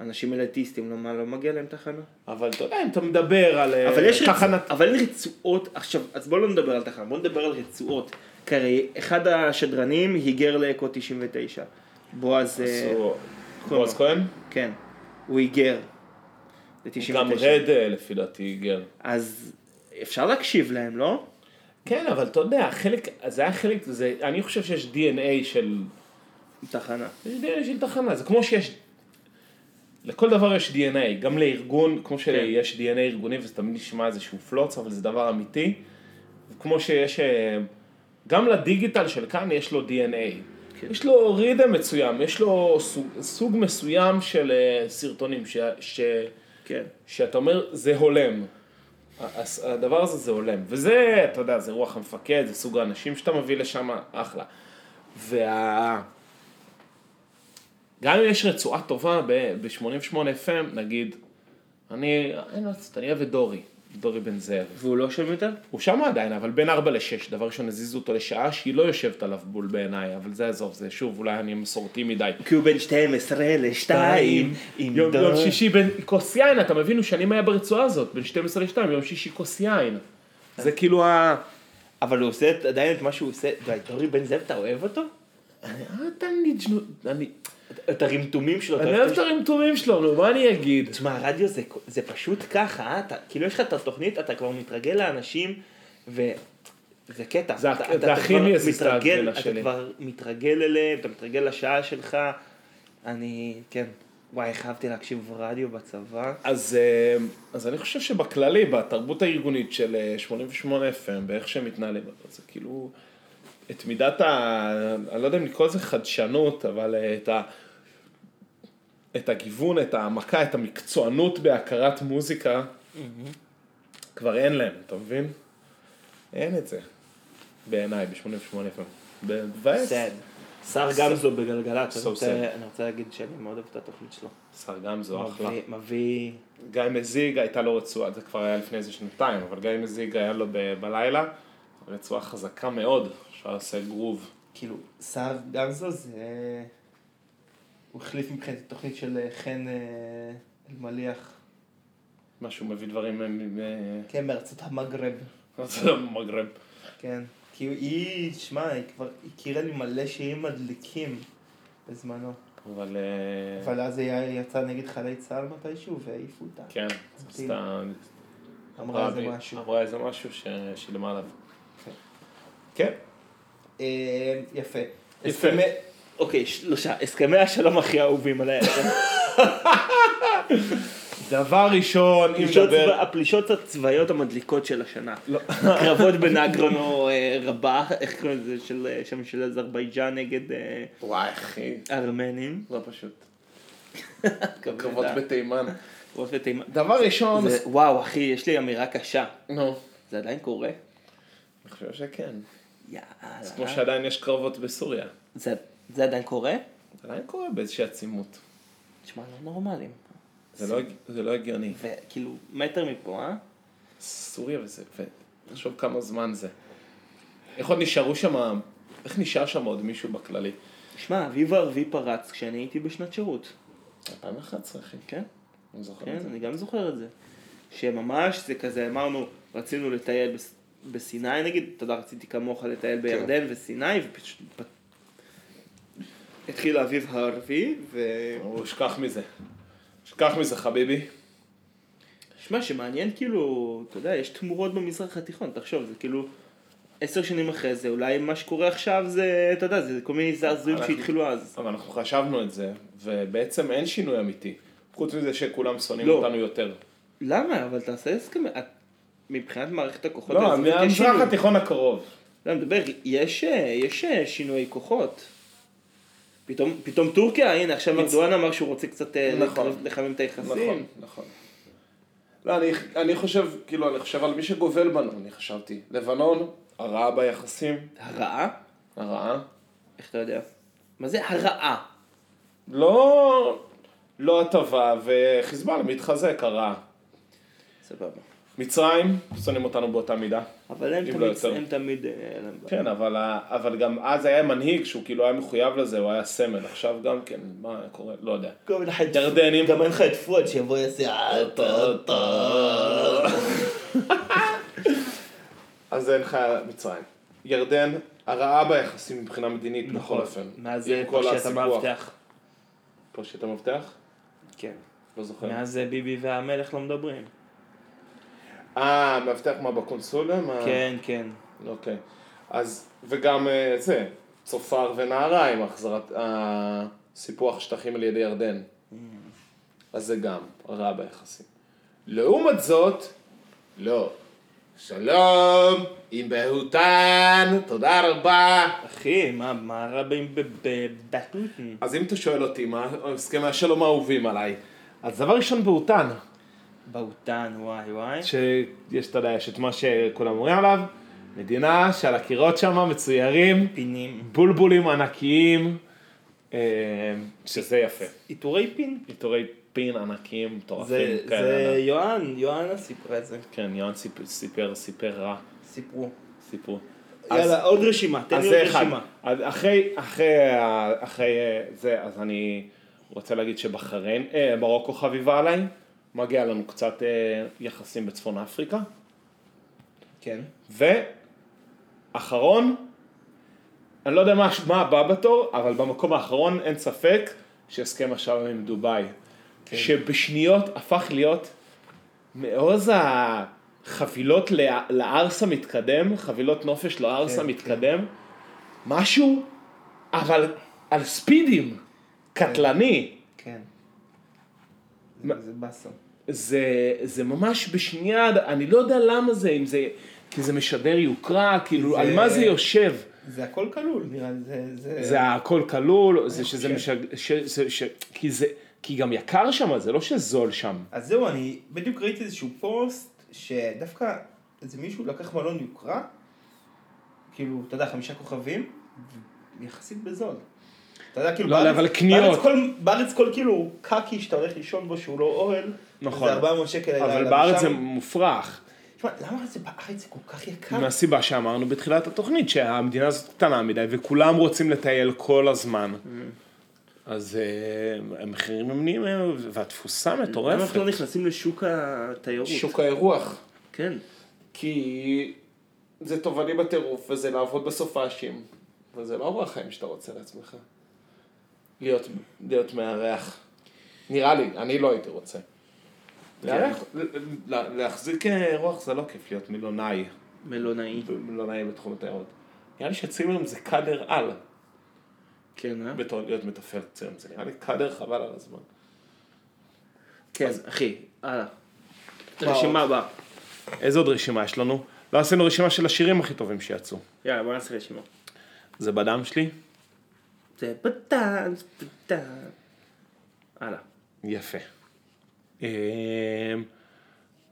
אנשים אליטיסטים, לא, מה, לא מגיע להם תחנה? אבל אתה יודע, אם אתה מדבר על... אה, אבל תחנת... אבל אין רצועות, עכשיו, אז בואו לא נדבר על תחנה, בואו נדבר על רצועות. כי אחד השדרנים היגר לאקו 99. בועז... אה, בועז כהן? כן. הוא היגר. גם רד אה, לפי דעתי היגר. אז אפשר להקשיב להם, לא? כן, אבל אתה יודע, חלק, זה היה חלק, זה, אני חושב שיש DNA של... תחנה. יש DNA של תחנה, זה כמו שיש... לכל דבר יש DNA, גם לארגון, כמו שיש DNA ארגוני וזה תמיד נשמע איזשהו פלוץ, אבל זה דבר אמיתי. כמו שיש, אה, גם לדיגיטל של כאן יש לו DNA. כן. יש לו רידם מסוים, יש לו סוג, סוג מסוים של אה, סרטונים, ש, ש, כן. שאתה אומר, זה הולם. הדבר הזה זה הולם, וזה, אתה יודע, זה רוח המפקד, זה סוג האנשים שאתה מביא לשם, אחלה. וה... גם אם יש רצועה טובה ב-88 FM, נגיד, אני, אין מה לעשות, אני אוהב את דורי. דורי בן זאב. והוא לא שם יותר? הוא שם עדיין, אבל בין 4 ל-6, דבר ראשון הזיזו אותו לשעה שהיא לא יושבת עליו בול בעיניי, אבל זה עזוב, זה שוב, אולי אני מסורתי מדי. כי הוא בין 12 ל-2, יום, יום שישי בין כוס יין, אתה מבין, הוא שנים היה ברצועה הזאת, בין 12 ל-2, יום שישי כוס יין. זה כאילו ה... אבל הוא עושה עדיין את מה שהוא עושה, דורי בן זאב, אתה אוהב אותו? אני... את הרמטומים שלו. אני אוהב את הרמטומים שלו, נו, מה אני אגיד? תשמע, הרדיו זה, זה פשוט ככה, אה? אתה, כאילו יש לך את התוכנית, אתה כבר מתרגל לאנשים, וזה קטע. זה, אתה, זה הכי מתרגל, אתה כבר מתרגל אליהם, אתה מתרגל לשעה שלך. אני, כן. וואי, איך אהבתי להקשיב רדיו בצבא. אז, אה, אז אני חושב שבכללי, בתרבות הארגונית של 88 FM, באיך שהם מתנהלים, זה כאילו, את מידת ה... אני לא יודע אם לקרוא לזה חדשנות, אבל אה, את ה... את הגיוון, את העמקה, את המקצוענות בהכרת מוזיקה, mm-hmm. כבר אין להם, אתה מבין? אין את זה. בעיניי, ב-88 פעם. מבאס. שר גמזו בגלגלצ, אני רוצה להגיד שאני מאוד אוהב את התוכנית שלו. שר גמזו, אחלה. מביא... גיא מזיג הייתה לו רצועה, זה כבר היה לפני איזה שנתיים, אבל גיא מזיג היה לו בלילה, רצועה חזקה מאוד, אפשר לעשות גרוב. כאילו, שר גמזו זה... הוא החליף מבחינת תוכנית של אה, חן אה, אלמליח. מה שהוא מביא דברים מ... כן, מארצות המגרב. מארצות המגרב. כן. כי היא, שמע, היא כבר הכירה לי מלא שירים מדליקים בזמנו. אבל... אה, אבל אז היא יצאה נגד חיילי צה"ל מתישהו והעיפו אותה. כן, עשתה... אמרה איזה משהו. אמרה איזה משהו ששילמה עליו. כן. יפה. יפה. אוקיי, שלושה, הסכמי השלום הכי אהובים עליי. דבר ראשון, אם נדבר... הפלישות הצבאיות המדליקות של השנה. לא. קרבות בנגרונו אה, רבה, איך קוראים לזה, של אה, שם של אזרבייג'אן נגד... אה, וואי, אחי. ארמנים. לא פשוט. קרבות בתימן. קרבות בתימן. דבר ראשון... וואו, אחי, יש לי אמירה קשה. נו. זה עדיין קורה? אני חושב שכן. יאללה. זה כמו שעדיין יש קרבות בסוריה. זה זה עדיין קורה? זה עדיין קורה באיזושהי עצימות. תשמע, לא נורמלים. זה לא, זה לא הגיוני. וכאילו, מטר מפה, אה? סוריה וזה, ותחשוב כמה זמן זה. איך עוד נשארו שם, איך נשאר שם עוד מישהו בכללי? שמע, האביב הערבי פרץ כשאני הייתי בשנת שירות. 2011, אחי. כן? אני זוכר כן, את זה. אני גם זוכר את זה. שממש זה כזה, אמרנו, רצינו לטייל בסיני נגיד, אתה יודע, רציתי כמוך לטייל כן. בירדן וסיני, ופשוט התחיל האביב הערבי, ו... הוא שכח מזה. שכח מזה, חביבי. שמע, שמעניין כאילו, אתה יודע, יש תמורות במזרח התיכון, תחשוב, זה כאילו... עשר שנים אחרי זה, אולי מה שקורה עכשיו זה, אתה יודע, זה כל מיני זעזועים שהתחילו אז. אבל אנחנו חשבנו את זה, ובעצם אין שינוי אמיתי. חוץ מזה שכולם שונאים לא. אותנו יותר. למה? אבל תעשה הסכם... מבחינת מערכת הכוחות לא, האזורית יש מהמזרח שינוי. התיכון הקרוב. לא, אני מדבר, יש, יש שינויי כוחות. פתאום, פתאום טורקיה, הנה עכשיו ארדואן אמר שהוא רוצה קצת אה, נכון. לחמם את היחסים. נכון, נכון. לא, אני, אני חושב, כאילו, אני חושב על מי שגובל בנו, אני חשבתי. לבנון, הרעה ביחסים, הרעה? הרעה. איך אתה יודע? מה זה הרעה? לא, לא הטבה, וחיזבאללה מתחזק, הרעה. סבבה. מצרים, שונאים אותנו באותה מידה. אבל הם אם תמיד, לא. הם תמיד, אה. כן, אבל, אבל גם אז היה מנהיג שהוא כאילו היה מחויב לזה, הוא היה סמל. עכשיו גם כן, מה קורה? לא יודע. ירדנים. גם אין לך את פואד שיבוא יעשה [LAUGHS] אז אין לך מצרים. ירדן, הרעה ביחסים מבחינה מדינית, בכל אופן. מה עם זה כל פרשיית. המאבטח? פה שאתה מבטח? כן. לא זוכר. מאז אה, ביבי והמלך לא מדברים. אה, מאבטח מה בקונסוליה? מה- כן, כן. אוקיי. אז, וגם אה, זה, צופר ונהריים, החזרת, הסיפוח שטחים על ידי ירדן. אז זה גם רע ביחסים. לעומת זאת, לא. שלום, עם בהותן, תודה רבה. אחי, מה, מה רע בבטוטן? אז אם אתה שואל אותי מה הסכמי השלום האהובים עליי, אז דבר ראשון בהותן, באותן, וואי וואי. שיש, אתה יודע, יש את מה שכולם אומרים עליו, מדינה שעל הקירות שם מצוירים פינים. בולבולים ענקיים, אה, שזה יפה. עיטורי פין? עיטורי פין ענקיים, מטורפים זה, כאלה. זה יוהן, יוהנה סיפרה את זה. כן, יוהן סיפ- סיפר, סיפר רע, סיפרו. סיפור. יאללה, עוד רשימה, תן לי עוד אחד. רשימה. אז אחרי, אחרי, אחרי אה, זה, אז אני רוצה להגיד שבחריין, אה, מרוקו חביבה עליי, מגיע לנו קצת אה, יחסים בצפון אפריקה, כן. ואחרון, אני לא יודע מה, מה הבא בתור, אבל במקום האחרון אין ספק שהסכם השלום עם דובאי, כן. שבשניות הפך להיות מעוז החבילות לארס המתקדם, חבילות נופש לארס כן, המתקדם, משהו, אבל על ספידים, קטלני. כן. זה באסה. זה, זה ממש בשנייה, אני לא יודע למה זה, אם זה, כי זה משדר יוקרה, כאילו, זה- על מה זה יושב? זה הכל כלול, נראה לי. זה... זה... זה הכל כלול, זה שזה חושב. משג... ש... ש... ש... כי זה... כי גם יקר שם, זה לא שזול שם. אז זהו, אני בדיוק ראיתי איזשהו פוסט, שדווקא איזה מישהו לקח מלון יוקרה, כאילו, אתה יודע, חמישה כוכבים, יחסית בזול. אתה יודע, כאילו, לא, בארץ- אבל קניות. בארץ כל, בארץ כל כאילו קקי שאתה הולך לישון בו שהוא לא אוהל, נכון. זה 400 שקל. אבל בארץ ושם- זה מופרך. תשמע, למה זה בארץ זה כל כך יקר? מהסיבה שאמרנו בתחילת התוכנית, שהמדינה הזאת קטנה מדי, וכולם רוצים לטייל כל הזמן. אז אה, המחירים הם נהיים, אה, והתפוסה למה מטורפת. אנחנו לא נכנסים לשוק התיירות? שוק האירוח. כן. כי זה תובעני בטירוף, וזה לעבוד בסופאשים. וזה לא אורח חיים שאתה רוצה לעצמך. להיות, להיות מארח. נראה לי, אני לא הייתי רוצה. לארח, ל- להחזיק אירוח זה לא כיף להיות מילונאי, מלונאי. מילונאי בתחום התיירות. נראה לי שצימרים זה קאדר על, כן, אה? בתור להיות מתפעל צימרים, זה נראה לי קאדר חבל על הזמן. כן, אחי, הלאה. מה רשימה? הבאה. איזה עוד רשימה יש לנו? לא עשינו רשימה של השירים הכי טובים שיצאו. יאללה, בוא נעשה רשימה. זה בדם שלי? זה בטן, זה בטן. הלאה. יפה. אמ,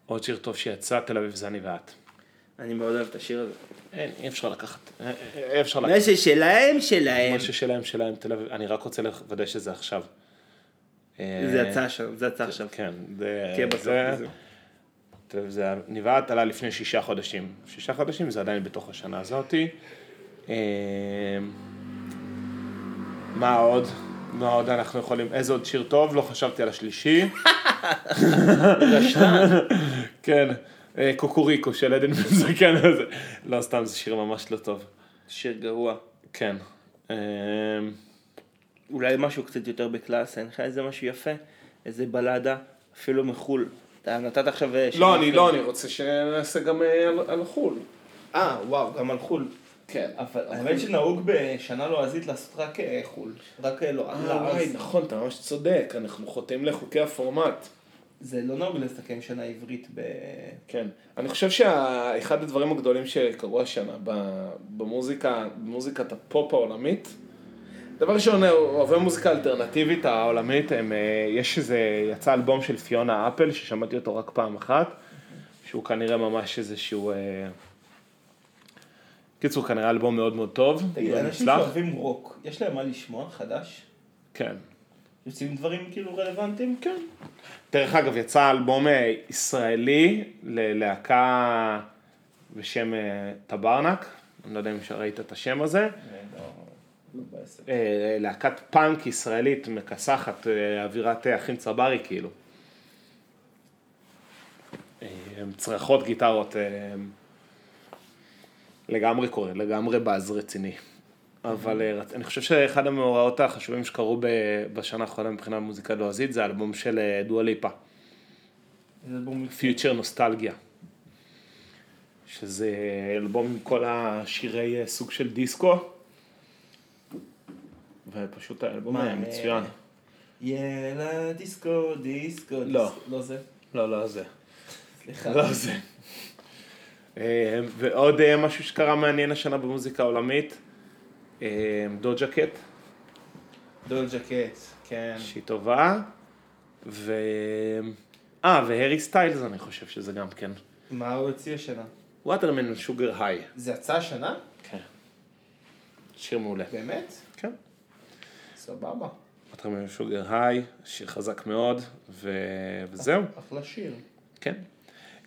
עוד שיר טוב שיצא, תל אביב זה אני ואת. אני מאוד אוהב את השיר הזה. אין, אי אפשר לקחת, אה, אה, אי אפשר מה לקחת. ששלהם, שלהם. משהו שלהם, שלהם, תל אביב, אני רק רוצה לוודא שזה עכשיו. אה, זה יצא שם, זה יצא עכשיו. כן, זה... תל אביב זה ואת עלה לפני שישה חודשים. שישה חודשים זה עדיין בתוך השנה הזאתי. מה עוד? מה עוד אנחנו יכולים, איזה עוד שיר טוב? לא חשבתי על השלישי. [LAUGHS] כן, אה, קוקוריקו של עדן בן זקן הזה. לא, סתם, זה שיר ממש לא טוב. שיר גרוע. כן. אמ, אולי משהו קצת יותר בקלאס, אין לך איזה משהו יפה? איזה בלדה, אפילו מחו"ל. אתה נתת עכשיו... אה, לא, אני. לא, אני רוצה שנעשה גם אה, על חו"ל. אה, וואו, גם על חו"ל. כן. אבל האמת שנהוג בשנה לועזית לעשות רק אה, חו"ל. רק אה, לא, אה, לא, וואי, נכון, אתה ממש צודק, אנחנו חוטאים לחוקי הפורמט. זה לא נהוג לסכם שנה עברית ב... כן. אני חושב שאחד הדברים הגדולים שקרו השנה במוזיקה, במוזיקת הפופ העולמית, דבר ראשון, אוהבי מוזיקה אלטרנטיבית העולמית, הם, יש איזה, יצא אלבום של פיונה אפל, ששמעתי אותו רק פעם אחת, שהוא כנראה ממש איזשהו... אה, קיצור, כנראה אלבום מאוד מאוד טוב, תגיד, מאוד אנשים. שאוהבים רוק, יש להם מה לשמוע חדש? כן. יוצאים דברים כאילו רלוונטיים? כן. דרך אגב, יצא אלבום אה, ישראלי ללהקה בשם אה, טברנק, אני לא יודע אם ראית את השם הזה, לא בעסק. אה, להקת פאנק ישראלית מכסחת, אה, אווירת אה, אחים צברי כאילו. אה, צרחות גיטרות, אה, לגמרי קורה, לגמרי באז רציני. אבל אה, אני חושב שאחד המאורעות החשובים שקרו בשנה האחרונה מבחינה מוזיקה לועזית זה האלבום של אה, דואה ליפה, זה אלבום פיוטר נוסטלגיה. שזה אלבום עם כל השירי אה, סוג של דיסקו. ופשוט האלבום היה מצוין. יאללה דיסקו, דיסקו, לא. לא זה? לא, לא זה. סליחה. לא זה. אה, ועוד אה, משהו שקרה מעניין השנה במוזיקה העולמית, אה, דוג'ה קט, דולג'ה קט, כן. שהיא טובה, ו... אה, והרי סטיילס אני חושב שזה גם כן. מה הוא הוציא השנה? וואטרמן שוגר היי. זה יצא השנה? כן. שיר מעולה. באמת? כן. סבבה. וואטרמן שוגר היי, שיר חזק מאוד, ו... וזהו. אחלה שיר. כן.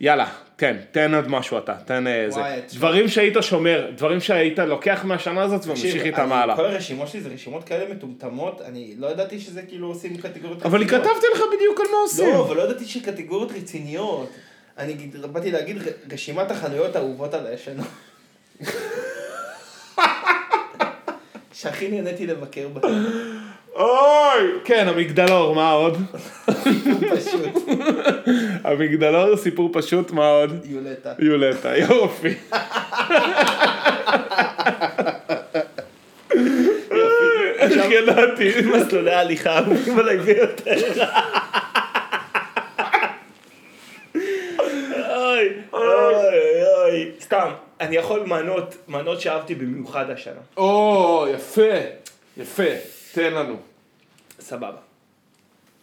יאללה, תן, תן עוד משהו אתה, תן אה, זה. וואי, תשמע. דברים שהיית שומר, דברים שהיית לוקח מהשנה הזאת וממשיך איתם הלאה. כל הרשימות שלי זה רשימות כאלה מטומטמות, אני לא ידעתי שזה כאילו עושים קטגוריות אבל רציניות. כתבתי לך בדיוק על מה עושים. לא, אבל לא ידעתי שקטגוריות רציניות. אני באתי להגיד רשימת החנויות האהובות על הישנה. [LAUGHS] שהכי נהניתי לבקר בהן, אוי! כן, המגדלור, מה עוד? פשוט, המגדלור, סיפור פשוט, מה עוד? יולטה. יולטה, יופי. איך ידעתי? מסלולי ההליכה אהובים עליי ביותר. אוי, אוי, אוי. סתם, אני יכול מנות, מנות שאהבתי במיוחד השנה. או, יפה, יפה, תן לנו. סבבה.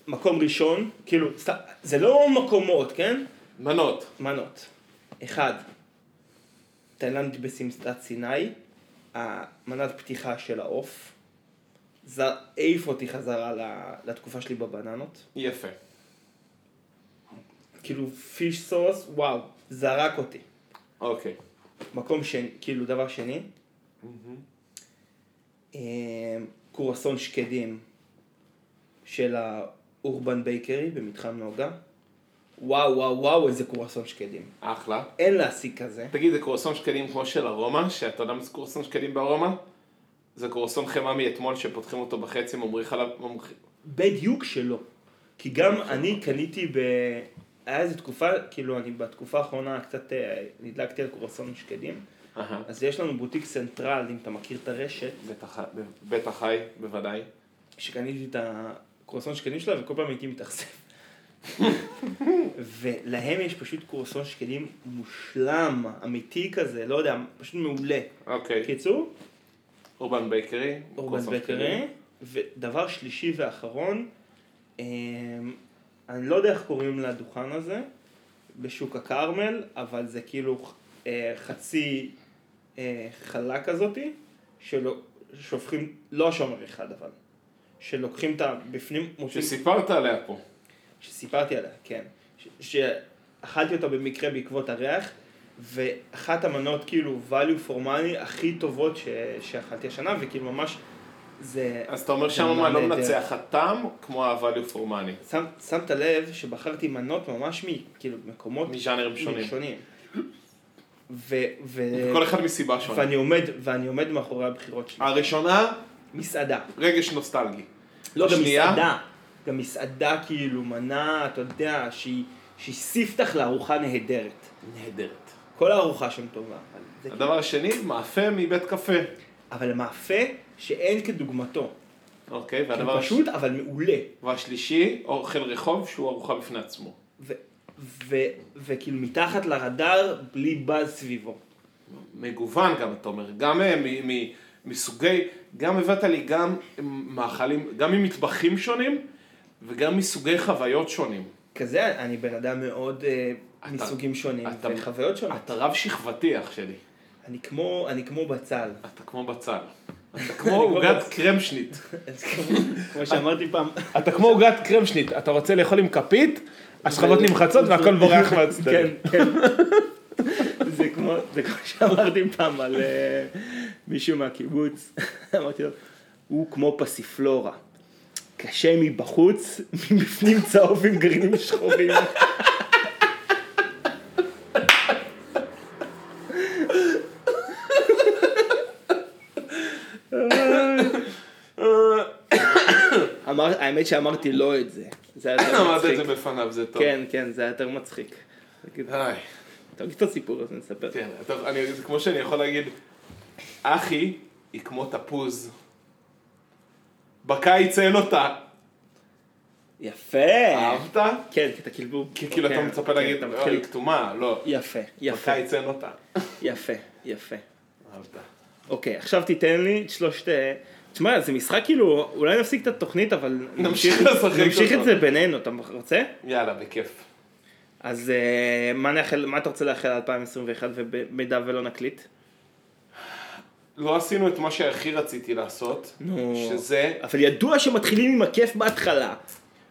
מקום ראשון, כאילו, זה לא מקומות, כן? מנות. מנות. אחד, תאילנד בסמסטת סיני, המנת פתיחה של העוף. זה העיף אותי חזרה לתקופה שלי בבננות. יפה. כאילו פיש סוס, וואו, זרק אותי. אוקיי. מקום שני, כאילו דבר שני, אה, קורסון שקדים של האורבן בייקרי במתחם נוגה. וואו וואו וואו איזה קורסון שקדים. אחלה. אין להשיג כזה. תגיד, זה קורסון שקדים כמו של ארומה, שאתה יודע מה זה קורסון שקדים בארומה? זה קורסון חמאה מאתמול שפותחים אותו בחצי, עליו, ממריח... בדיוק שלא. כי גם אני קניתי ב... היה איזו תקופה, כאילו אני בתקופה האחרונה קצת אה, נדלקתי על קורסון שקדים. אז יש לנו בוטיק סנטרל, אם אתה מכיר את הרשת, בטח, בטח חי, בוודאי. שקניתי את הקורסון שקדים שלה וכל פעם הייתי מתאכזב. ולהם יש פשוט קורסון שקדים מושלם, אמיתי כזה, לא יודע, פשוט מעולה. אוקיי. קיצור, אורבן בייקרי. אורבן בקרי, ודבר שלישי ואחרון, אמ, אני לא יודע איך קוראים לדוכן הזה, בשוק הכרמל, אבל זה כאילו אה, חצי אה, חלה כזאתי, שהופכים, לא השומר אחד אבל, שלוקחים את הבפנים, מוצאים, שסיפרת עליה פה. שסיפרתי עליה, כן, ש- שאכלתי אותה במקרה בעקבות הריח, ואחת המנות כאילו value for money הכי טובות ש... שאכלתי השנה, וכאילו ממש זה... אז אתה אומר זה שם מנה מה לא. מנצח הטעם כמו ה-value for money. שם, שמת לב שבחרתי מנות ממש מכאילו מקומות מז'אנרים שונים. שונים. ו, ו, כל אחד מסיבה שונה. ואני עומד, ואני עומד מאחורי הבחירות שלי. הראשונה, מסעדה. רגש נוסטלגי. לא, גם השנייה? מסעדה. גם מסעדה כאילו, מנה, אתה יודע, שהיא, שהיא ספתח לארוחה נהדרת. נהדרת. כל הארוחה שם טובה. זה, הדבר השני, מאפה מבית קפה. אבל מאפה שאין כדוגמתו. אוקיי, והדבר כאילו הש... פשוט, אבל מעולה. והשלישי, אוכל רחוב שהוא ארוחה בפני עצמו. ו, ו, וכאילו מתחת לרדאר, בלי באז סביבו. מגוון גם, אתה אומר, גם אה, מ- מ- מסוגי, גם הבאת לי גם מאכלים, גם ממטבחים שונים וגם מסוגי חוויות שונים. כזה, אני בן אדם מאוד אה, אתה- מסוגים שונים אתה- וחוויות שונות. אתה רב שכבתי אח שלי, אני כמו, אני כמו בצל. אתה כמו בצל. אתה [LAUGHS] כמו עוגת קרמשניט. [LAUGHS] אז כמו- שאמרתי פעם, אתה כמו עוגת קרמשניט, אתה רוצה לאכול עם כפית, השכבות נמחצות והכל בורח מהצדדים. [LAUGHS] כן, כן. זה כמו, זה כמו שאמרתי פעם על אה, מישהו מהקיבוץ, [LAUGHS] אמרתי לו, הוא כמו פסיפלורה. קשה מבחוץ, מבפנים צהוב עם גרעינים שחורים. [LAUGHS] האמת שאמרתי לא את זה. זה היה יותר [LAUGHS] אמרת את מצחיק. זה בפניו, זה טוב. כן, כן, זה היה יותר מצחיק. תגיד, את הסיפור הזה, נספר. כן, טוב, אני- זה כמו שאני יכול להגיד, אחי היא כמו תפוז. בקיץ אין אותה. יפה. אהבת? כן, כי אתה כאילו... כי כאילו אתה כן, מצפה כן, להגיד, אתה "אה, היא כתומה, לא. יפה, יפה, בקיץ אין אותה. יפה, יפה. אהבת. אוקיי, עכשיו תיתן לי את שלושת... תשמע, זה משחק כאילו, אולי נפסיק את התוכנית, אבל נמשיך נמשיך אותו. את זה בינינו, אתה רוצה? יאללה, בכיף. אז אה, מה נאחל- מה אתה רוצה לאחל ל-2021 ובמידה ולא נקליט? לא עשינו את מה שהכי רציתי לעשות, נו. שזה... אבל ידוע שמתחילים עם הכיף בהתחלה.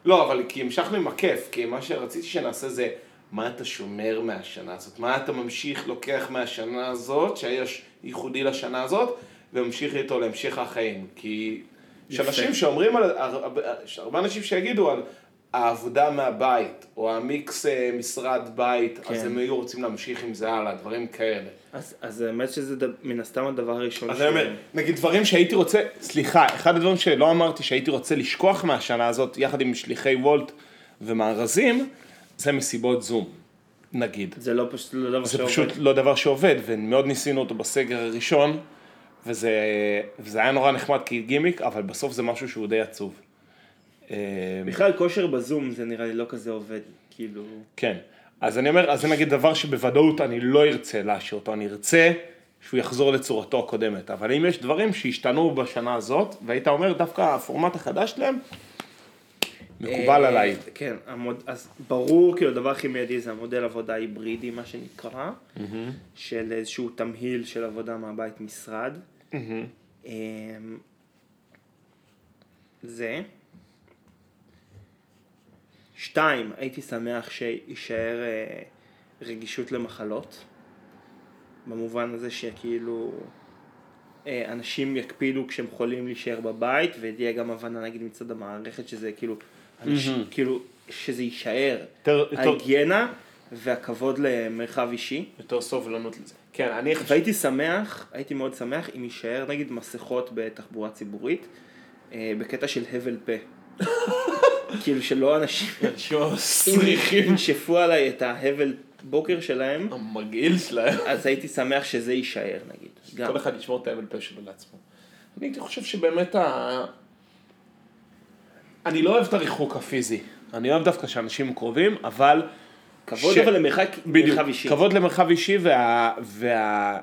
לא, אבל כי המשכנו עם הכיף, כי מה שרציתי שנעשה זה מה אתה שומר מהשנה הזאת, מה אתה ממשיך, לוקח מהשנה הזאת, שהיה ייחודי לשנה הזאת, וממשיך איתו להמשך החיים. כי יש. אנשים שאומרים על, יש הרבה אנשים שיגידו על העבודה מהבית, או המיקס אה, משרד בית, כן. אז הם היו רוצים להמשיך עם זה הלאה, דברים כאלה. אז, אז האמת שזה ד... מן הסתם הדבר הראשון אז אני אומר, נגיד דברים שהייתי רוצה, סליחה, אחד הדברים שלא אמרתי שהייתי רוצה לשכוח מהשנה הזאת, יחד עם שליחי וולט ומארזים, זה מסיבות זום, נגיד. זה לא פשוט לא דבר זה שעובד. פשוט לא דבר שעובד, ומאוד ניסינו אותו בסגר הראשון, וזה, וזה היה נורא נחמד כגימיק, אבל בסוף זה משהו שהוא די עצוב. אה, בכלל כושר בזום זה נראה לי לא כזה עובד, כאילו... כן, אז אני אומר, אז זה נגיד דבר שבוודאות אני לא ארצה להשאיר אותו, אני ארצה שהוא יחזור לצורתו הקודמת, אבל אם יש דברים שהשתנו בשנה הזאת, והיית אומר דווקא הפורמט החדש שלהם, מקובל אה, עליי. כן, המוד... אז ברור, כאילו הדבר הכי מיידי זה המודל עבודה היברידי, מה שנקרא, של איזשהו תמהיל של עבודה מהבית משרד. אמ, זה. שתיים, הייתי שמח שיישאר אה, רגישות למחלות, במובן הזה שכאילו אה, אנשים יקפידו כשהם חולים להישאר בבית, ותהיה גם הבנה נגיד מצד המערכת שזה כאילו, אנשים, כאילו, שזה יישאר, יותר- יותר- ההיגיינה והכבוד למרחב אישי. יותר סובלנות לזה. כן, אני חושב... והייתי שמח, הייתי מאוד שמח אם יישאר נגיד מסכות בתחבורה ציבורית, אה, בקטע של הבל פה. [LAUGHS] כאילו שלא אנשים ינשפו עליי את ההבל בוקר שלהם, המגעיל שלהם. אז הייתי שמח שזה יישאר נגיד. כל אחד ישמור את האבל פה שלו לעצמו. אני חושב שבאמת ה... אני לא אוהב את הריחוק הפיזי. אני אוהב דווקא שאנשים קרובים, אבל... כבוד ש- אבל למרחק בדיוק, מרחב אישי. כבוד למרחב אישי וה... וה...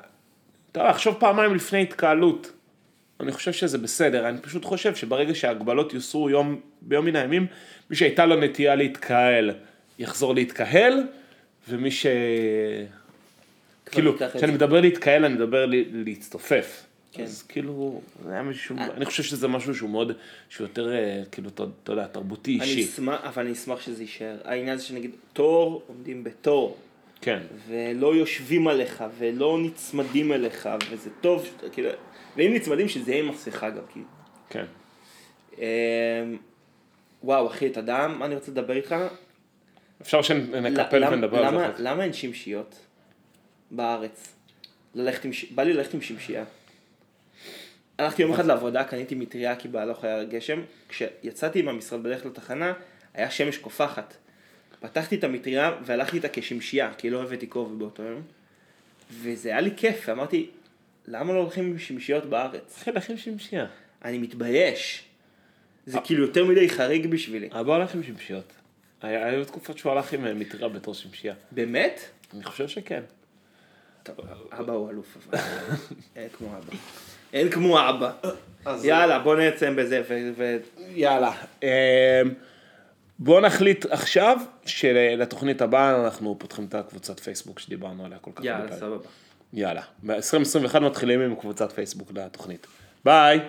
אתה יודע, לחשוב פעמיים לפני התקהלות. אני חושב שזה בסדר, אני פשוט חושב שברגע שההגבלות יוסרו יום, ביום מן הימים, מי שהייתה לו נטייה להתקהל, יחזור להתקהל, ומי ש... כאילו, כשאני. מדבר להתקהל, אני מדבר להצטופף. כן. אז כאילו, זה היה משהו, אני חושב שזה משהו שהוא מאוד, שהוא יותר, אה, כאילו, אתה יודע, תרבותי אני אישי. אשמח, אבל אני אשמח שזה יישאר. העניין הזה שנגיד תור, עומדים בתור, כן. ולא יושבים עליך, ולא נצמדים אליך, וזה טוב, כאילו, ואם נצמדים שזה יהיה עם מסכה גם, כאילו. כן. אמ, וואו, אחי, אתה יודע מה אני רוצה לדבר איתך? אפשר שנקפל ונדבר על זה. למה- אין שמשיות בארץ? ללכת עם, בא לי ללכת עם שמשיה. הלכתי יום אחד לעבודה, קניתי מטריה כי בהלוך היה גשם. כשיצאתי עם המשרד בדרך לתחנה, היה שמש קופחת. פתחתי את המטריה והלכתי איתה כשמשייה, כי לא הבאתי כובע באותו יום. וזה היה לי כיף, ואמרתי, למה לא הולכים עם שמשיות בארץ? אחי, לכם שמשיה. אני מתבייש. זה כאילו יותר מדי חריג בשבילי. אבא הולך עם שמשיות. היו תקופות שהוא הלך עם אה, מטריה בתור שמשייה. באמת? אני חושב שכן. טוב, אבא הוא אלוף אבל. אין כמו אבא. אין כמו אבא. אז- יאללה, בוא נעצם בזה ו... יאללה. אמ, בואו נחליט עכשיו שלתוכנית הבאה אנחנו פותחים את הקבוצת פייסבוק שדיברנו עליה כל כך הרבה יאללה, פעמים. סבבה. יאללה. ב-2021 מתחילים עם קבוצת פייסבוק לתוכנית. ביי.